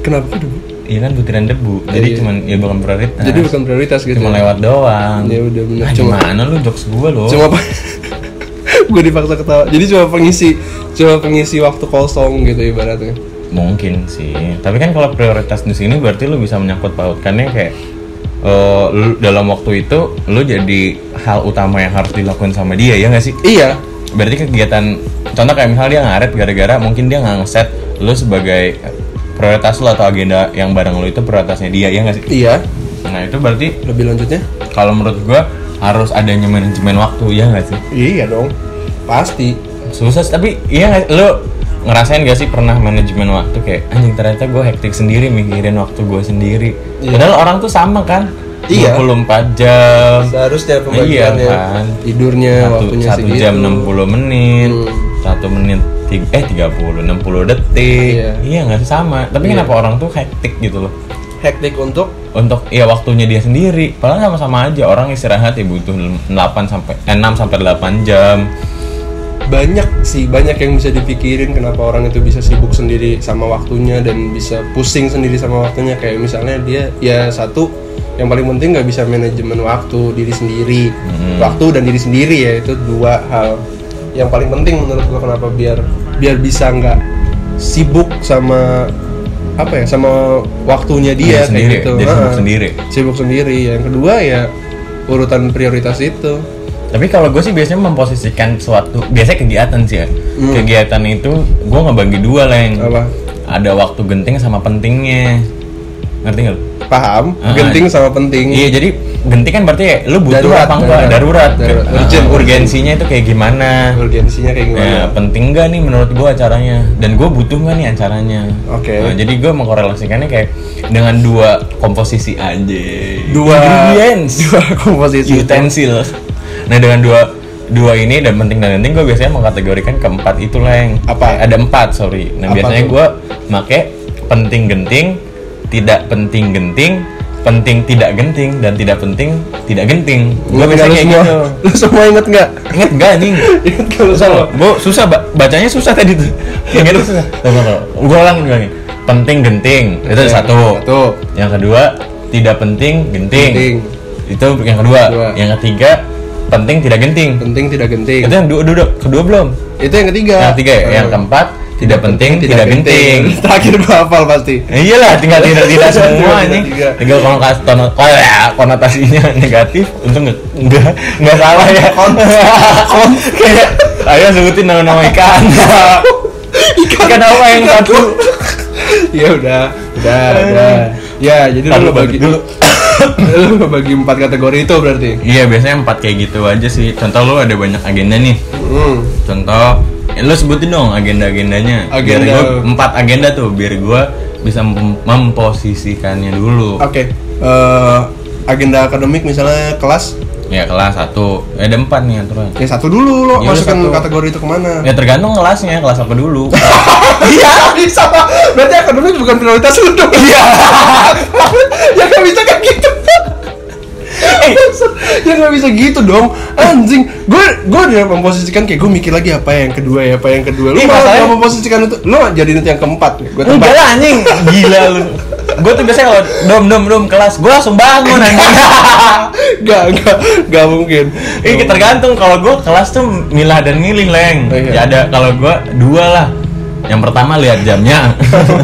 Kenapa tuh? Iya kan butiran debu. Jadi Iya. cuman ya bukan prioritas. Jadi bukan prioritas gitu. cuma ya? lewat doang. Ya udah, bener. Ah, Cuma- gimana lu jokes gue lo? Cuma apa? gue dipaksa ketawa. Jadi cuma pengisi, cuma pengisi waktu kosong gitu ibaratnya. Mungkin sih. Tapi kan kalau prioritas di sini berarti lu bisa menyangkut pautkannya kayak lu dalam waktu itu lu jadi hal utama yang harus dilakukan sama dia ya nggak sih? Iya. berarti kegiatan contoh kayak misalnya dia ngaret gara-gara mungkin dia nggak ngeset lu sebagai prioritas lu atau agenda yang bareng lu itu prioritasnya dia ya nggak sih Iya. nah itu berarti Lebih lanjutnya? kalau menurut gua harus adanya manajemen waktu ya nggak sih Iya dong. Pasti. susah sih, tapi iya nggak lu ngerasain gak sih pernah manajemen waktu kayak anjing ternyata gue hektik sendiri mikirin waktu gue sendiri Iya. padahal orang tuh sama kan Iya. 24 jam Seharusnya Iya pembagiannya. kan. Tidurnya satu, waktunya satu segitu. jam 60 menit Hmm. satu menit tiga, eh 30 60 detik Iya. iya nggak sih sama tapi Iya. kenapa orang tuh hektik gitu loh Hektik untuk untuk ya waktunya dia sendiri padahal sama-sama aja orang istirahat ya butuh 8 sampai eh, 6 sampai 8 jam banyak sih banyak yang bisa dipikirin kenapa orang itu bisa sibuk sendiri sama waktunya dan bisa pusing sendiri sama waktunya kayak misalnya dia ya satu yang paling penting nggak bisa manajemen waktu diri sendiri Hmm. waktu dan diri sendiri ya itu dua hal yang paling penting menurut gua kenapa biar biar bisa nggak sibuk sama apa ya sama waktunya dia kayak sendiri, gitu jadi sibuk Ha-ha. sendiri. sibuk sendiri yang kedua ya urutan prioritas itu tapi kalau gue sih biasanya memposisikan suatu biasanya kegiatan sih ya. Hmm. kegiatan itu gue ngebagi dua leng. Apa? Ada waktu genting sama pentingnya. Ngerti nggak paham. Ah, genting sama penting. Iya jadi genting kan berarti ya, lu butuh Darurat, apa enggak darurat, darurat. Ah, Urgent. urgensinya itu kayak gimana? Urgensinya kayak gimana? Ya, penting nggak nih menurut gua acaranya? Dan gua butuh nggak nih acaranya? Oke. Nah, jadi gua mengkorelasikannya kayak dengan dua komposisi aja. Dua ingredients. dua komposisi. Utensils nah dengan dua dua ini dan penting dan genting gue biasanya mengkategorikan keempat itu leng. Apa? Eh, ada empat sorry. Nah Apa biasanya gue make penting genting tidak penting genting penting tidak genting dan tidak penting tidak genting. Gue biasanya nggak kayak semua? gitu. Lu semua inget nggak? Inget gak anjing? Inget nggak lu semua? gue susah ba- bacanya susah tadi tuh. Inget susah. Gue ulang nih penting genting itu Oke, satu. satu. yang kedua tidak penting genting, Genting. itu yang kedua. Kedua. yang ketiga penting tidak genting. Penting tidak genting. Itu yang dua, dua, dua- kedua belum? Itu yang ketiga. Yang ketiga ya? Yang keempat tidak penting tidak, genting. Terakhir gua hafal pasti. Iyalah tinggal tidak tidak semua tiga. tinggal konotasi konotasinya negatif untuk nggak nggak salah ya. Kayak ayo sebutin nama-nama ikan. Ikan apa yang satu? ya udah udah udah. Ya jadi Ntar lu lu bagi bagi dulu lu bagi empat kategori itu berarti? Iya biasanya empat kayak gitu aja sih. Contoh lu ada banyak agenda nih. Hmm. contoh eh, lu sebutin dong agenda-agendanya. Biar Agenda. gua empat agenda tuh biar gua bisa mem- memposisikannya dulu. Oke Eh, agenda akademik misalnya kelas ya kelas satu. Eh, ada empat nih aturan ya satu dulu lo. Ya masukin satu. kategori itu ke mana? Ya tergantung kelasnya kelas apa dulu. Iya bisa berarti akademik bukan prioritas lu dong. Iya. Ya nggak bisa kayak gitu. Ya nggak bisa gitu dong. Anjing. Gue gue udah memposisikan kayak gue mikir lagi apa yang kedua ya apa yang kedua. Lu Iya, malah masalahnya- memposisikan itu? Lu jadiin itu yang keempat. Gue Enggak lah anjing. Gila lu Gue tuh biasanya kalau dom dom dom kelas Gue langsung bangun anjing. Gak, gak, gak mungkin. Ini tergantung kalau gue kelas tuh milah dan milih leng. Oh, iya. Ya ada kalau gue dua lah. Yang pertama lihat jamnya.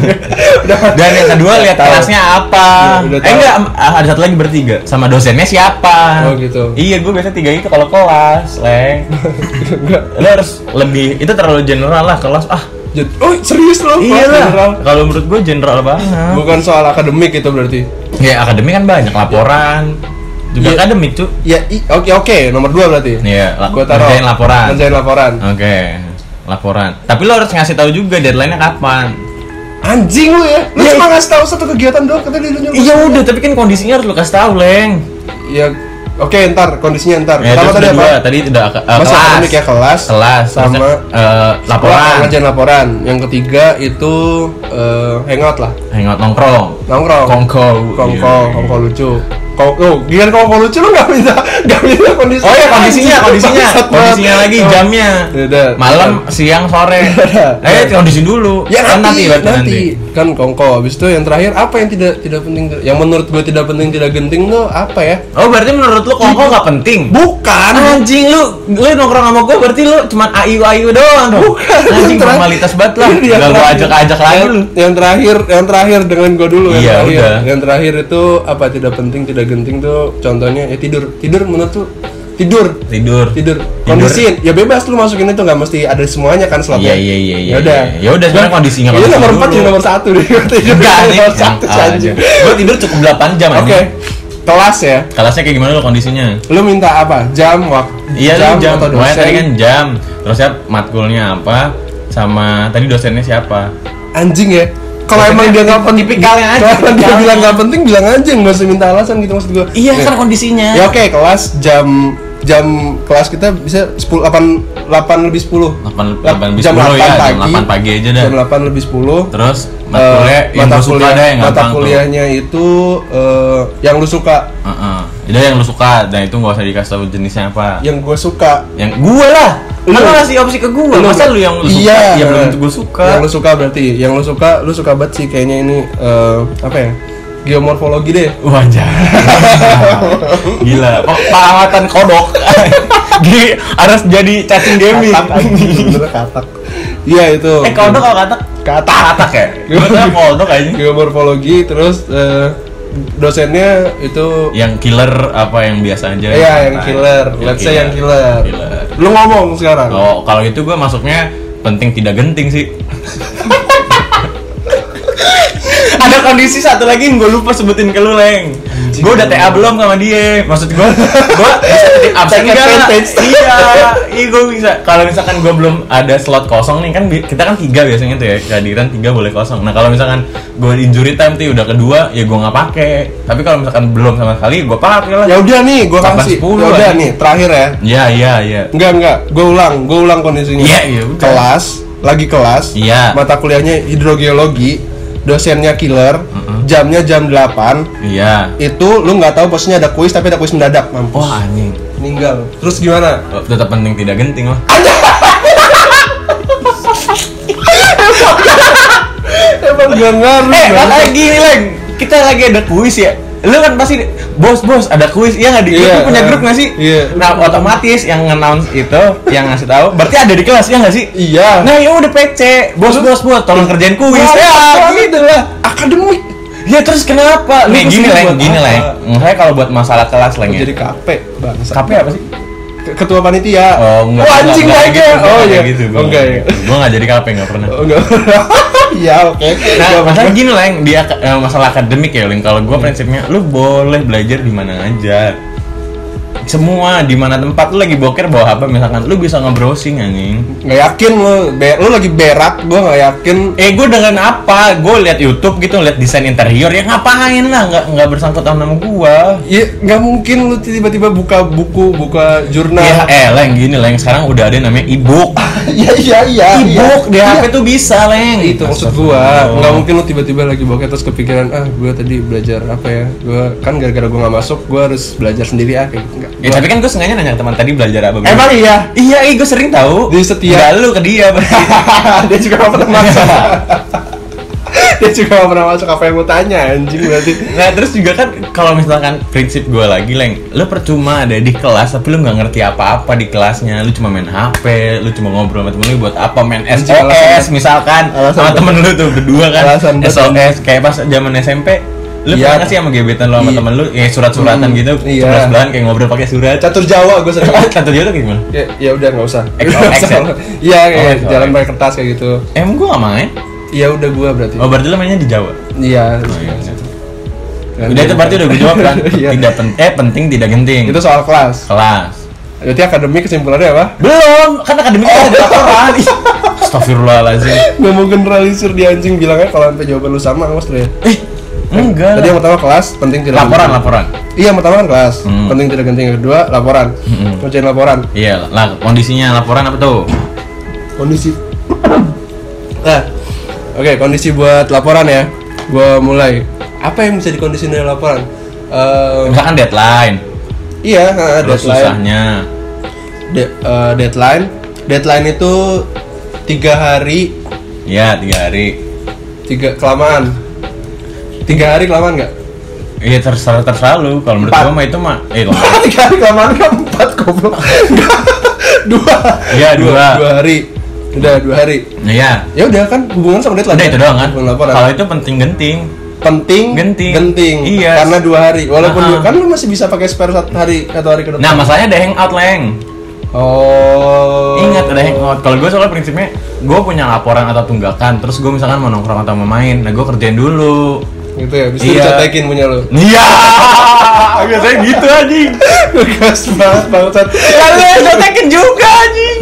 Dan yang kedua lihat kelasnya apa. Ya, Eh enggak ada satu lagi bertiga. Sama dosennya siapa? Oh, gitu. Iya gue biasa tiga itu kalau kelas leng. Lo harus lebih Itu terlalu general lah kelas. Ah Oh serius lo? iya lah general? Kalau menurut gue general banget Bukan soal akademik itu berarti Ya akademik kan banyak laporan juga Iya. akademik tuh. Ya oke oke nomor dua berarti Iya, la- Gua taruh ngerjain laporan. Ngerjain laporan Oke, laporan. Tapi lo harus ngasih tahu juga deadline-nya kapan. Anjing lu ya Lu Iya. cuma ngasih tahu satu kegiatan doang Katanya Iya udah, tapi kan kondisinya harus lo kasih tahu, Leng. Ya oke ntar kondisinya ntar Ya, Pertama tadi apa? dua, tadi udah uh, Masa kelas. akademik ya kelas Kelas Sama eh, laporan. Ngerjain laporan Yang ketiga itu eh, Hangout lah Hangout nongkrong. Nongkrong Kongko. Kongko Iya. Kongko lucu Kong, oh, giliran kongko lucu lu gak minta Gak minta kondisi Oh ya kondisinya, kondisinya, kondisinya lagi Oh. jamnya. Yaudah. Malam, siang, sore. Udah. eh kondisi dulu. Ya Kan nanti, berarti nanti, kan kongko. Habis itu yang terakhir apa yang tidak tidak penting? Yang menurut gue tidak penting tidak genting tuh apa ya? Oh berarti menurut lo kongko nggak penting? Bukan. Anjing lu, lu nongkrong sama gue berarti lu cuma ayu ayu doang dong. Bukan. Anjing Yang formalitas banget lah. Yang Gak gue ajak ajak lagi yang, yang terakhir, yang terakhir dengan gue dulu. yang Iya, terakhir. udah. Yang terakhir itu apa tidak penting tidak genting tuh contohnya ya tidur. Tidur menurut tuh tidur. Tidur. Tidur. Kondisiin, ya bebas lu masukin itu nggak mesti ada semuanya kan slotnya. Iya iya iya iya. Ya udah. Ya udah sekarang kondisinya kondisi nomor. 4 jadi nomor 1 deh. Tidur Enggak nih. nomor 1 anjing. Gue tidur cukup 8 jam Oke. anjing. Kelas ya. Kelasnya kayak gimana lo kondisinya? Lu minta apa? Jam, waktu, Iya jam, jam. atau dosen? tadi kan jam. Terusnya matkulnya apa? Sama tadi dosennya siapa? Anjing ya. Kalau emang dia nggak penting, tipikalnya aja, Kalau dia bilang nggak penting, bilang aja nggak usah minta alasan gitu maksud gua. Iya kan kondisinya. Ya oke, kelas jam jam kelas kita bisa 10 8 8 lebih 10. 8, 8 lebih Jam 10 ya, 8 jam 8 pagi aja dah. Jam 8 lebih 10. Terus yang mata lu suka kuliah, deh yang mata tuh. kuliahnya itu eh, yang lu suka, Heeh. Jadi yang lu suka dan itu nggak usah dikasih tahu jenisnya apa. yang gue suka. Yang gue lah. Kan Lu. lu ngasih opsi ke gue. Masa lu yang lu suka? iya, Ya belum tentu gue suka. Yang lu suka berarti, yang lu suka, lu suka banget sih kayaknya ini eh, apa ya? Geomorfologi deh. Wajah. Gila. Kok perawatan kodok. Gini harus jadi cacing gaming. Katak. Iya itu. eh kodok kalau katak? Katak. Katak ya? Tuh kodok aja. Geomorfologi terus eh, dosennya itu Yang killer apa yang biasa aja? Iya, yang killer. Let's say yang killer. Killer. lu ngomong sekarang. Kalau kalau itu gue masuknya penting tidak genting sih. ada kondisi satu lagi yang gue lupa sebutin ke lu leng gue udah TA belum sama dia maksud gue gue bisa absen enggak iya iya gue bisa kalau misalkan gue belum ada slot kosong nih kan kita kan tiga biasanya tuh ya kehadiran tiga boleh kosong nah kalau misalkan gue injury time tuh udah kedua ya gue nggak pakai tapi kalau misalkan belum sama sekali gue pakai lah Ya udah nih, Kapan kasih. 10 Ya udah nih, terakhir ya. iya iya iya Enggak, enggak. Gue ulang, gue ulang kondisinya. Iya, iya. Kelas, lagi kelas. Iya. Mata kuliahnya hidrogeologi, dosennya killer, Mm-mm. jamnya jam 8. iya Itu lu nggak tahu posisinya ada kuis tapi ada kuis mendadak, mampus. wah anjing Meninggal. Terus gimana? Oh, tetap penting tidak genting lah Emang gak ngaruh. Eh, Bang. makanya gini, Leng. Kita lagi ada kuis ya. Lu kan pasti bos bos ada kuis iya nggak di Iya, lu punya grup nggak sih? iya. Nah otomatis yang announce itu yang ngasih tahu berarti ada di kelas ya nggak sih? Iya. Nah ya udah PC bos bos bos tolong kerjain kuis ya apa? gitu lah. Akademik. Ya terus kenapa? Lu Nih gini buat gini leng. Makanya kalau buat masalah kelas leng ya. Jadi KP, bangsa. KP apa sih? Ke- Ketua panitia. Oh enggak. Oh, anjing enggak, lagi. enggak Oh iya. gitu. Oh, enggak ya. Gue nggak jadi KP nggak pernah. Oh, enggak. Iya, oke. Nah, Enggak masalah gini yang dia eh, masalah akademik ya, Ling. Kalau gua prinsipnya lu boleh belajar di mana aja. Semua di mana tempat lu lagi boker bawa HP misalkan lu bisa nge-browsing anjing. nggak yakin lu be- lu lagi berak gua nggak yakin Eh gue dengan apa? Gue lihat YouTube gitu, lihat desain interior ya ngapain lah, nggak nggak bersangkut sama nama gua. ya nggak mungkin lu tiba-tiba buka buku buka jurnal Ya eh leng gini leng sekarang udah ada yang namanya e-book. iya iya iya E-book di iya. HP tuh bisa leng. itu maksud gua nggak mungkin lu tiba-tiba lagi bokeh terus kepikiran ah gua tadi belajar apa ya gua kan gara-gara gua nggak masuk gua harus belajar sendiri ah kayak gitu. Ya tapi kan gue sengaja nanya ke teman tadi belajar apa. emang iya? Iya, iya gue sering tahu. Dia setia. Nggak lu ke dia berarti. dia juga pernah masuk. Dia juga nggak pernah masuk apa yang gua tanya anjing berarti. Nah terus juga kan kalau misalkan prinsip gue lagi leng, lu percuma ada di kelas tapi lu nggak ngerti apa-apa di kelasnya, lu cuma main HP, lu cuma ngobrol sama temen lu buat apa? Main SOS alasan- misalkan. Alasan sama temen lu tuh berdua kan. Alasan SOS kayak pas zaman SMP lu Iya. pernah sih sama gebetan lu sama Iya. temen lu ya surat-suratan Hmm, gitu iya. sebelah sebelahan kayak ngobrol pakai surat catur Jawa gua sering satu dia tuh gimana? ya, ya udah nggak usah ya? iya kayak Oh, jalan pakai kertas kayak gitu Emang gue gak main? iya udah gua berarti Oh berarti lu mainnya di Jawa? iya Oh, iya. Kan Udah itu berarti udah gue jawab kan? Iya. Tidak pen- eh penting tidak genting. itu soal kelas kelas. berarti akademik kesimpulannya apa Belum, kan akademik oh. ada laporan. Ih, Astagfirullahaladzim. nggak mau generalisir di anjing bilangnya kalau sampai jawaban lu sama awas ya Eh, enggak tadi yang pertama kelas penting tidak Laporan, genting. laporan. iya yang pertama kan kelas Hmm. penting tidak genting yang kedua laporan Hmm. ngerjain laporan Iya, lah kondisinya laporan apa tuh? kondisi nah oke kondisi buat laporan ya gua mulai apa yang bisa dikondisiin dari laporan Eh, Misalkan deadline. iya Terus deadline susahnya. De- eh, deadline deadline itu tiga hari Iya, tiga hari. tiga kelamaan tiga hari kelamaan nggak Iya terserah terserah lu. Kalau menurut gua mah itu mah eh lama. tiga hari kelamaan kan empat goblok dua Iya, dua. dua hari udah dua hari Iya. ya udah kan hubungan sama deadline Udah ya? itu doang kan. Kalau itu penting genting. penting Genting. genting Iya. karena dua hari walaupun Ah. dua, kan lu masih bisa pakai spare satu hari atau hari ke depan Nah, masalahnya ada hangout leng. oh Ingat ada hangout. Kalau gue soalnya prinsipnya gue punya laporan atau tunggakan, terus gue misalkan mau nongkrong atau mau main, nah gue kerjain dulu. Gitu ya bisa Iya. dicatekin punya lu Iya, biasanya gitu anjing. gas banget bangsat Lalu yang contekin juga anjing.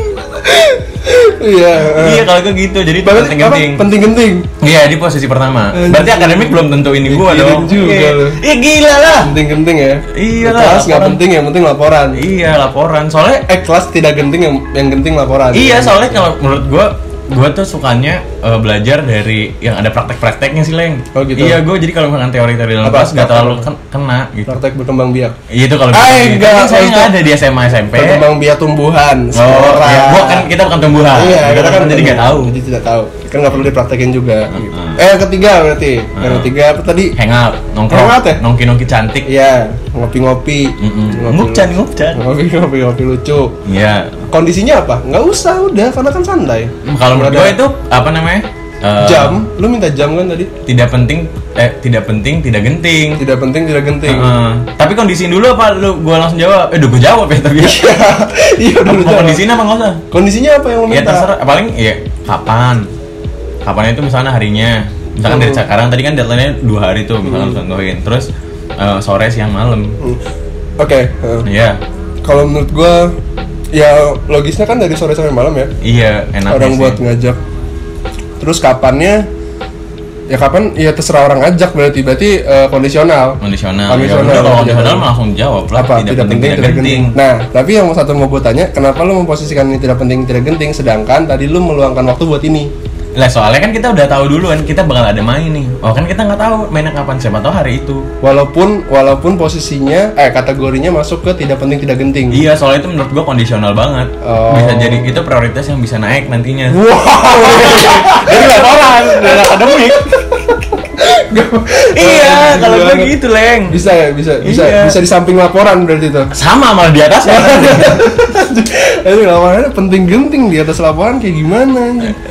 iya Iya kalau gue gitu, jadi penting genting. penting genting Iya di posisi pertama. Berarti akademik belum tentu ini gue Mikirin dong. juga Iya. Iya gila lah. penting genting ya Iya lah, kelas nggak penting yang penting laporan Iya laporan. Soalnya eh kelas tidak genting yang yang genting laporan Iya, soalnya kalau menurut gua gua tuh sukanya eh, belajar dari yang ada praktek-prakteknya sih, Leng. Oh, gitu. Iya, gua jadi kalau misalkan teori-teori dalam kelas nggak terlalu ken- kena gitu. praktek berkembang biak Iya itu kalau Ah, enggak, Kan saya nggak ada di SMA SMP. berkembang biak tumbuhan Oh, seorang. ya, gua kan kita bukan tumbuhan. iya kita kan jadi nggak tahu. jadi tidak tahu kan nggak perlu dipraktekin juga gitu. Eh yang ketiga berarti yang ketiga apa tadi Hangout, nongkrong, Hangout ya? nongki-nongki cantik. iya ngopi-ngopi. Ngupcan, ngupcan. ngopi-ngopi ngopi lucu Iya. kondisinya apa nggak usah udah karena kan santai Hmm, Kalau menurut gua itu apa namanya? Eh, jam lu minta jam kan tadi tidak penting eh tidak penting tidak genting. tidak penting tidak genting Heeh. Tapi kondisiin dulu apa lu gua langsung jawab? Eh, udah gua jawab ya tapi. iya udah lu Mau jawab. kondisiin apa nggak usah? kondisinya apa yang lu Ya minta terserah, paling ya kapan? Kapan itu misalnya harinya? misalkan dari Hmm. sekarang tadi kan deadline-nya dua hari tuh misalkan contohin terus eh, sore siang malam Hmm. Oke, eh, iya kalau menurut gua ya logisnya kan dari sore sampai malam ya. iya enak orang buat ngajak. Terus kapannya? Ya kapan? Ya terserah orang ngajak berarti berarti eh, kondisional. kondisional ya Kondisional, udah kalau kondisional. langsung jawab lah apa tidak, penting, tidak genting Nah, tapi yang satu mau gue tanya, kenapa lu memposisikan ini tidak penting tidak genting, sedangkan tadi lu meluangkan waktu buat ini? Lah soalnya kan kita udah tahu duluan kita bakal ada main nih oh kan kita nggak tahu mainnya kapan siapa tahu hari itu Walaupun walaupun posisinya eh kategorinya masuk ke tidak penting tidak genting. iya soalnya itu menurut gua kondisional banget Oh. bisa jadi itu prioritas yang bisa naik nantinya Wow. jadi laporan dan akademik iya kalau gue Gimana? gitu leng bisa ya, bisa bisa Iya. bisa di samping laporan berarti itu. sama malah di atas Ini laporannya penting genting di atas laporan kayak gimana?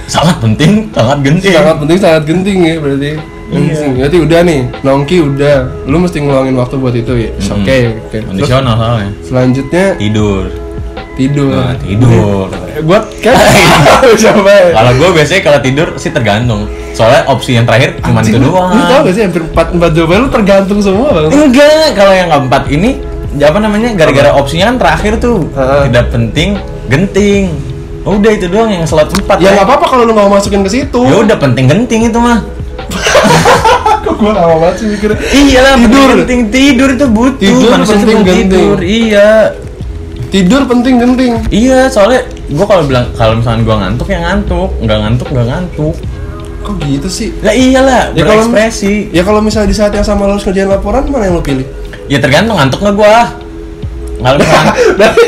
sangat penting sangat genting Sangat penting sangat genting ya berarti. Iya. Berarti udah nih, nongki udah. Lu mesti ngeluangin waktu buat itu ya. Oke, oke. Terus kondisional soalnya selanjutnya tidur tidur. nah, tidur. Buat kan siapa kalau gue biasanya kalau tidur sih tergantung. Soalnya opsi yang terakhir cuma itu doang. Lu tau gak sih hampir 4, 4 jawaban lu tergantung semua bang? Enggak kalau yang keempat ini apa namanya gara-gara opsinya kan terakhir tuh. Heeh. tidak penting genting. Udah itu doang yang slot empat Ya nggak apa-apa kalau lu mau masukin ke situ. Ya udah penting genting itu mah. Kok gua lama banget sih mikirnya? Iyalah Tidur. penting tidur itu butuh. Tidur Manusia penting genting. tidur iya Tidur penting genting. Iya soalnya gue kalau bilang kalau misalnya gue ngantuk ya ngantuk. Nggak ngantuk nggak ngantuk. Kok gitu sih? ya iyalah Ya kalau- Ya kalau misalnya di saat yang sama lu harus ngerjain laporan, mana yang lu pilih? ya tergantung ngantuk nggak gue berarti,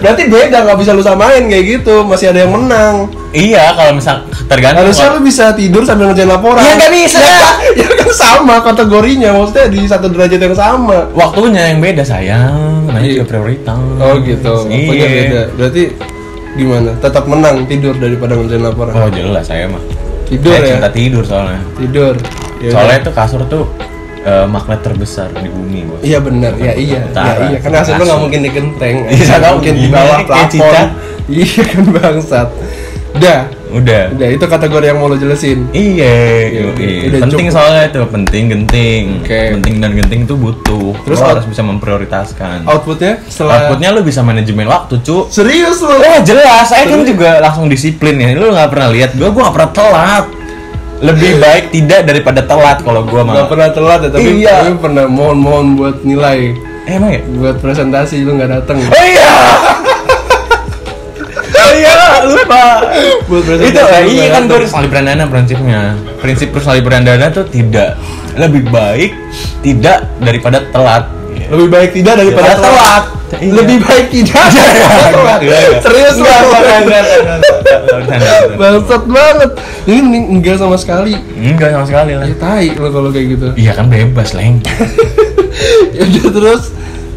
berarti beda, nggak bisa lu samain kayak gitu. Masih ada yang menang. Iya kalau misal tergantung Harusnya lu bisa tidur sambil ngerjain laporan. Ya, nggak bisa. Ya, ya kan sama kategorinya, maksudnya di satu derajat yang sama. Waktunya yang beda sayang. Namanya Iya. juga prioritas. Oh gitu, iya. beda. Berarti gimana? Tetap menang tidur daripada ngerjain laporan? Oh jelas saya mah. Tidur saya ya? cinta tidur soalnya. Tidur. Ya soalnya itu kasur tuh eh, magnet terbesar di bumi bos Iya benar, ya iya, ya Utara. iya. Karena hasil lu nggak mungkin di genteng, Iya, nggak mungkin di bawah plafon. Iya kan bangsat. Udah, udah udah itu kategori yang mau lo jelasin. iya Iya, penting cukup. soalnya itu penting genting Oke. penting dan genting itu butuh Terus Lo harus bisa memprioritaskan Outputnya setelah outputnya lu bisa manajemen waktu cu serius lo. Oh jelas, saya kan juga langsung disiplin ya. Lu nggak pernah lihat gua, gua nggak pernah telat. Lebih baik tidak daripada telat kalau gua mah. Gak pernah telat ya, tapi, Iya. tapi pernah mohon-mohon buat nilai, Eh, emang ya? buat presentasi lu nggak datang. Oh iya. Iya, lupa. Itu iya kan datang. harus berandana prinsipnya. Prinsip salib berandana tuh tidak lebih baik tidak daripada telat. Lebih baik tidak daripada Daripada telat. Iya. Lebih baik tidak daripada telat. Iya, iya. Serius lo. Enggak. Bangsat banget. Ini enggak sama sekali. Enggak sama sekali lah. Ya tai lo kalau kayak gitu. Iya kan bebas, Leng. ya udah terus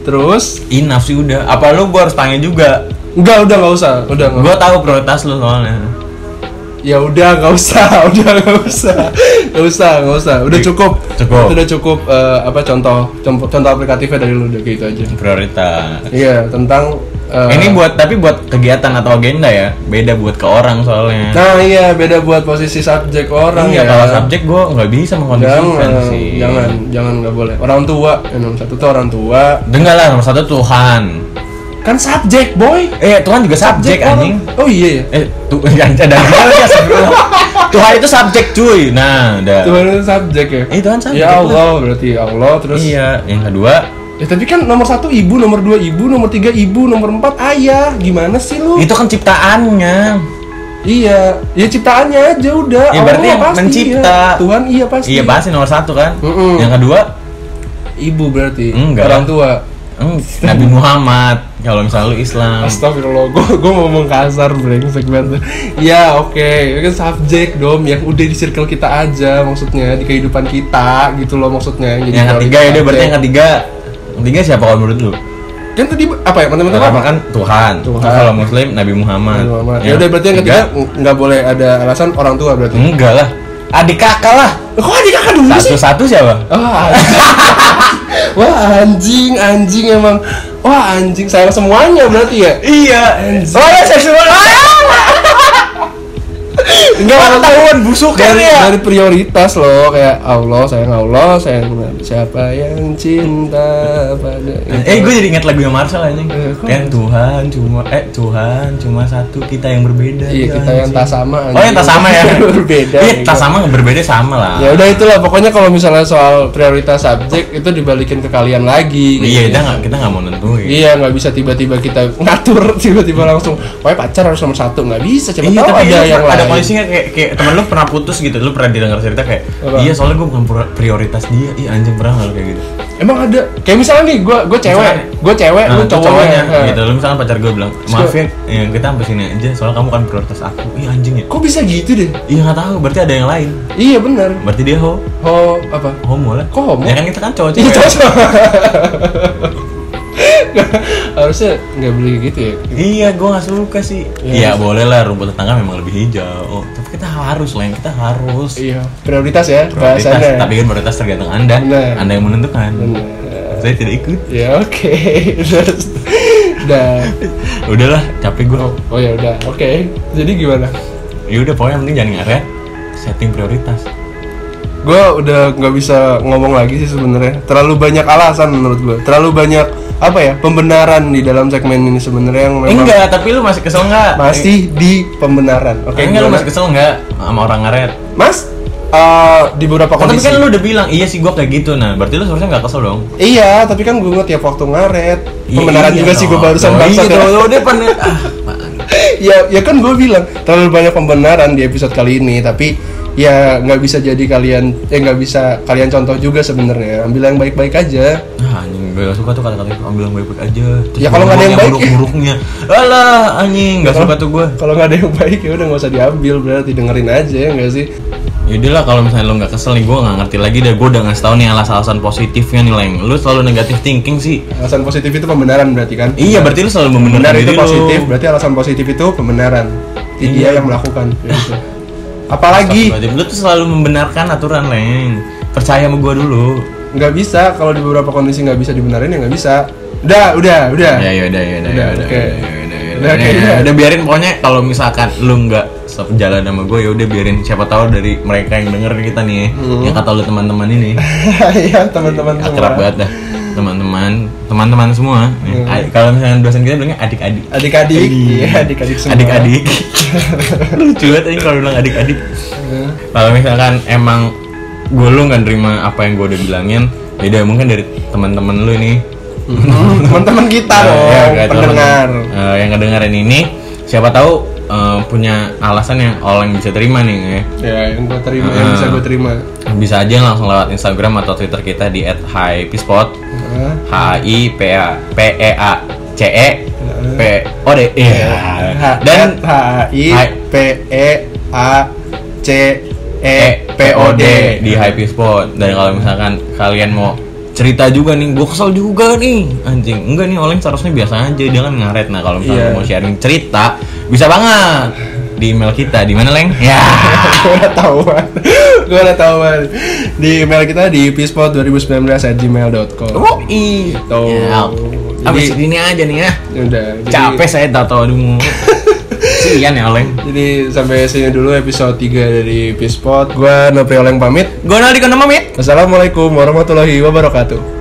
terus Enough sih udah. Apa lu gua harus tanya juga? Enggak udah nggak usah udah nggak Gua tahu prioritas lu soalnya. ya udah nggak usah udah nggak usah nggak usah nggak usah udah cukup Cukup. Udah cukup eh, apa contoh contoh aplikatifnya dari lu udah gitu aja Prioritas. iya tentang eh, Ini buat tapi buat kegiatan atau agenda ya. Beda buat ke orang soalnya. nah iya beda buat posisi subjek orang iya, ya kalau subjek gua nggak bisa mengkondisikan jangan sih. jangan jangan nggak boleh orang tua yang nomor satu tuh orang tua Dengar lah nomor satu Tuhan. Kan subjek boy Eh Tuhan juga subjek anjing. oh iya ya Eh tuh yang ada ya. Tuhan itu subjek cuy. Nah, udah. Tuhan itu subjek ya Eh, Tuhan subjek ya lah. Allah berarti Allah terus Iya, yang kedua Ya tapi kan nomor satu ibu, nomor dua ibu, nomor tiga ibu, nomor empat ayah. Gimana sih lu? itu kan ciptaannya. Iya, ya ciptaannya aja udah. Ya, berarti yang pasti, mencipta. iya. Tuhan iya pasti. Iya pasti nomor satu kan. Mm-mm. Yang kedua Ibu berarti. Enggak. Orang tua. Nabi Muhammad. Kalau misalnya lu Islam. Astagfirullah, gue gue ngomong kasar brengsek banget. Ya oke, itu kan subjek dom yang udah di circle kita aja maksudnya di kehidupan kita gitu loh maksudnya. Jadi yang ketiga ya udah berarti yang ketiga. Yang ketiga siapa kalau menurut lu? kan tadi apa ya teman-teman Pertama kan Tuhan. Tuhan. Kalau Muslim Nabi Muhammad. Ya udah berarti yang ketiga nggak boleh ada alasan orang tua berarti. enggak lah. Adik kakak lah. Kok adik kakak dulu sih? Satu-satu siapa? Wah, anjing. Wah anjing, anjing emang. Wah anjing, sayang semuanya berarti ya. Iya. Anjing. Oh ya seksual. Enggak Pengetahuan busuk kan dari, ya? dari prioritas loh kayak Allah sayang Allah sayang siapa yang cinta pada Eh gue jadi inget lagu yang Marshall aja Eh? Kan Tuhan cuma Eh Tuhan cuma satu kita yang berbeda Iya, Ya, kita yang tak sama, Oh yang tak sama ya? Berbeda, Iya gitu. tak sama berbeda sama lah. Ya udah itulah. Pokoknya kalau misalnya soal prioritas subjek itu dibalikin ke kalian lagi Iya gitu. kita nggak kita nggak mau nentuin. Iya nggak bisa tiba-tiba kita ngatur tiba-tiba langsung pokoknya pacar harus nomor satu. Nggak bisa siapa Iya tahu tapi ada yang ada lain. kondisinya kayak, kayak temen lu pernah putus gitu Lu pernah didengar cerita kayak Apa? Iya soalnya gue bukan pri- prioritas dia. Iya anjing pernah nggak kayak gitu? Emang ada kayak misalnya nih gue gue cewek gue cewek Nah, lu cowoknya Nah. gitu. Lu misalnya pacar gue bilang Maaf ya ya, kita sampai sini aja Soalnya kamu kan prioritas aku. Iya anjing ya. Kok bisa gitu deh Iya nggak tahu berarti ada yang lain. Iya benar Berarti dia ho. Oh apa? Homo lah. Kok homo? Ya kan kita kan cowok Iya cewek. Harusnya nggak beli gitu ya. Iya, gue gak suka sih. Iya. Iya, boleh lah rumput tetangga memang lebih hijau. Oh, tapi kita harus lah, kita harus. Iya, prioritas ya Prioritas, bahasannya. tapi kan prioritas tergantung anda. Benar. Anda yang menentukan. Benar. Saya tidak ikut. Ya oke. Terus udah. Udahlah, capek gue. Oh, oh ya udah. Oke. Jadi gimana? Ya udah, pokoknya penting jangan ngaret. Setting prioritas. Gue udah nggak bisa ngomong lagi sih sebenarnya. Terlalu banyak alasan menurut gue. Terlalu banyak apa ya pembenaran di dalam segmen ini sebenarnya yang memang Enggak, tapi lu masih kesel nggak? masih di pembenaran. Oke. Oke, enggak lu masih kesel nggak sama orang ngaret? Mas, eh, di beberapa tapi kondisi. kan lu udah bilang iya sih gue kayak gitu nah berarti lu seharusnya nggak kesel dong Iya, tapi kan gue tiap waktu ngaret. Iya, Pembenaran iya juga sih gue dong. barusan oh, bangsat iya ya. dong, dia ah, ya, ya kan gue bilang terlalu banyak pembenaran di episode kali ini, tapi ya nggak bisa jadi kalian, eh nggak bisa kalian contoh juga sebenarnya. Ambil yang baik-baik aja. Ah, anjing gue gak suka tuh kata-kata itu ambil yang baik-baik aja. Terus Ya, kalau nggak ada yang baik, ya. buruk-buruknya. Alah, anjing gak suka tuh gue. Kalau nggak ada yang baik ya udah nggak usah diambil, berarti dengerin aja ya nggak sih? Yaudah lah kalau misalnya lo nggak kesel nih, gue nggak ngerti lagi deh. Gue udah ngasih tau nih alasan-alasan positifnya nih, Leng. Lu selalu negatif thinking sih. Alasan positif itu pembenaran berarti kan? Iya, berarti lu selalu Benar membenarkan itu positif, berarti alasan positif itu pembenaran. Itu Iya. dia yang melakukan. Gitu. Apalagi. Lu tuh selalu membenarkan aturan, Leng. Percaya sama gue dulu. Nggak bisa kalau di beberapa kondisi nggak bisa dibenarin ya nggak bisa. Udah, udah, udah. Ya, yaudah, Udah, yaudah, Udah, oke, yaudah. udah. Udah biarin pokoknya kalau misalkan lu nggak sejalan sama gue, ya udah biarin siapa tahu dari mereka yang denger kita nih, Hmm. yang kata lu teman-teman ini. ya teman-teman semua. akrab banget dah teman-teman teman-teman semua Hmm. Kalau misalnya dosen kita bilangnya adik-adik Adik-adik, iya adik-adik semua. adik-adik lucu banget ini kalau bilang adik-adik Hmm. kalau misalkan emang gue lu nggak nerima apa yang gue udah bilangin beda mungkin dari teman-teman lu ini Hmm, teman-teman kita Nah, dong, ya, kayak pendengar. teman- eh, yang ngedengerin ini siapa tahu eh, punya alasan yang orang bisa terima nih ya. Ya, yang gue terima, yang Ah. bisa gue terima. bisa aja langsung lewat Instagram atau Twitter kita di @hypespot? H I P A P E A C E P O D iya dan H I P E A C E P O D di Happy Spot dan kalau misalkan kalian mau cerita juga nih gue kesel juga nih. Anjing enggak nih Oleng seharusnya biasa aja. Dia kan ngaret. Nah kalau misalnya Iya. mau sharing cerita bisa banget di email kita. Di mana Leng? Ya. Gue udah tahu gue udah tahu di email kita di pispot 2019 at gmail.com oh i. Tuh. ya abis ini aja nih ya. Udah jadi, capek saya tato. Dulu Sian ya Oleng jadi sampai sini dulu episode 3 dari pispot gue Nopri Oleng pamit. Gue Naldi Konomamit Assalamualaikum warahmatullahi wabarakatuh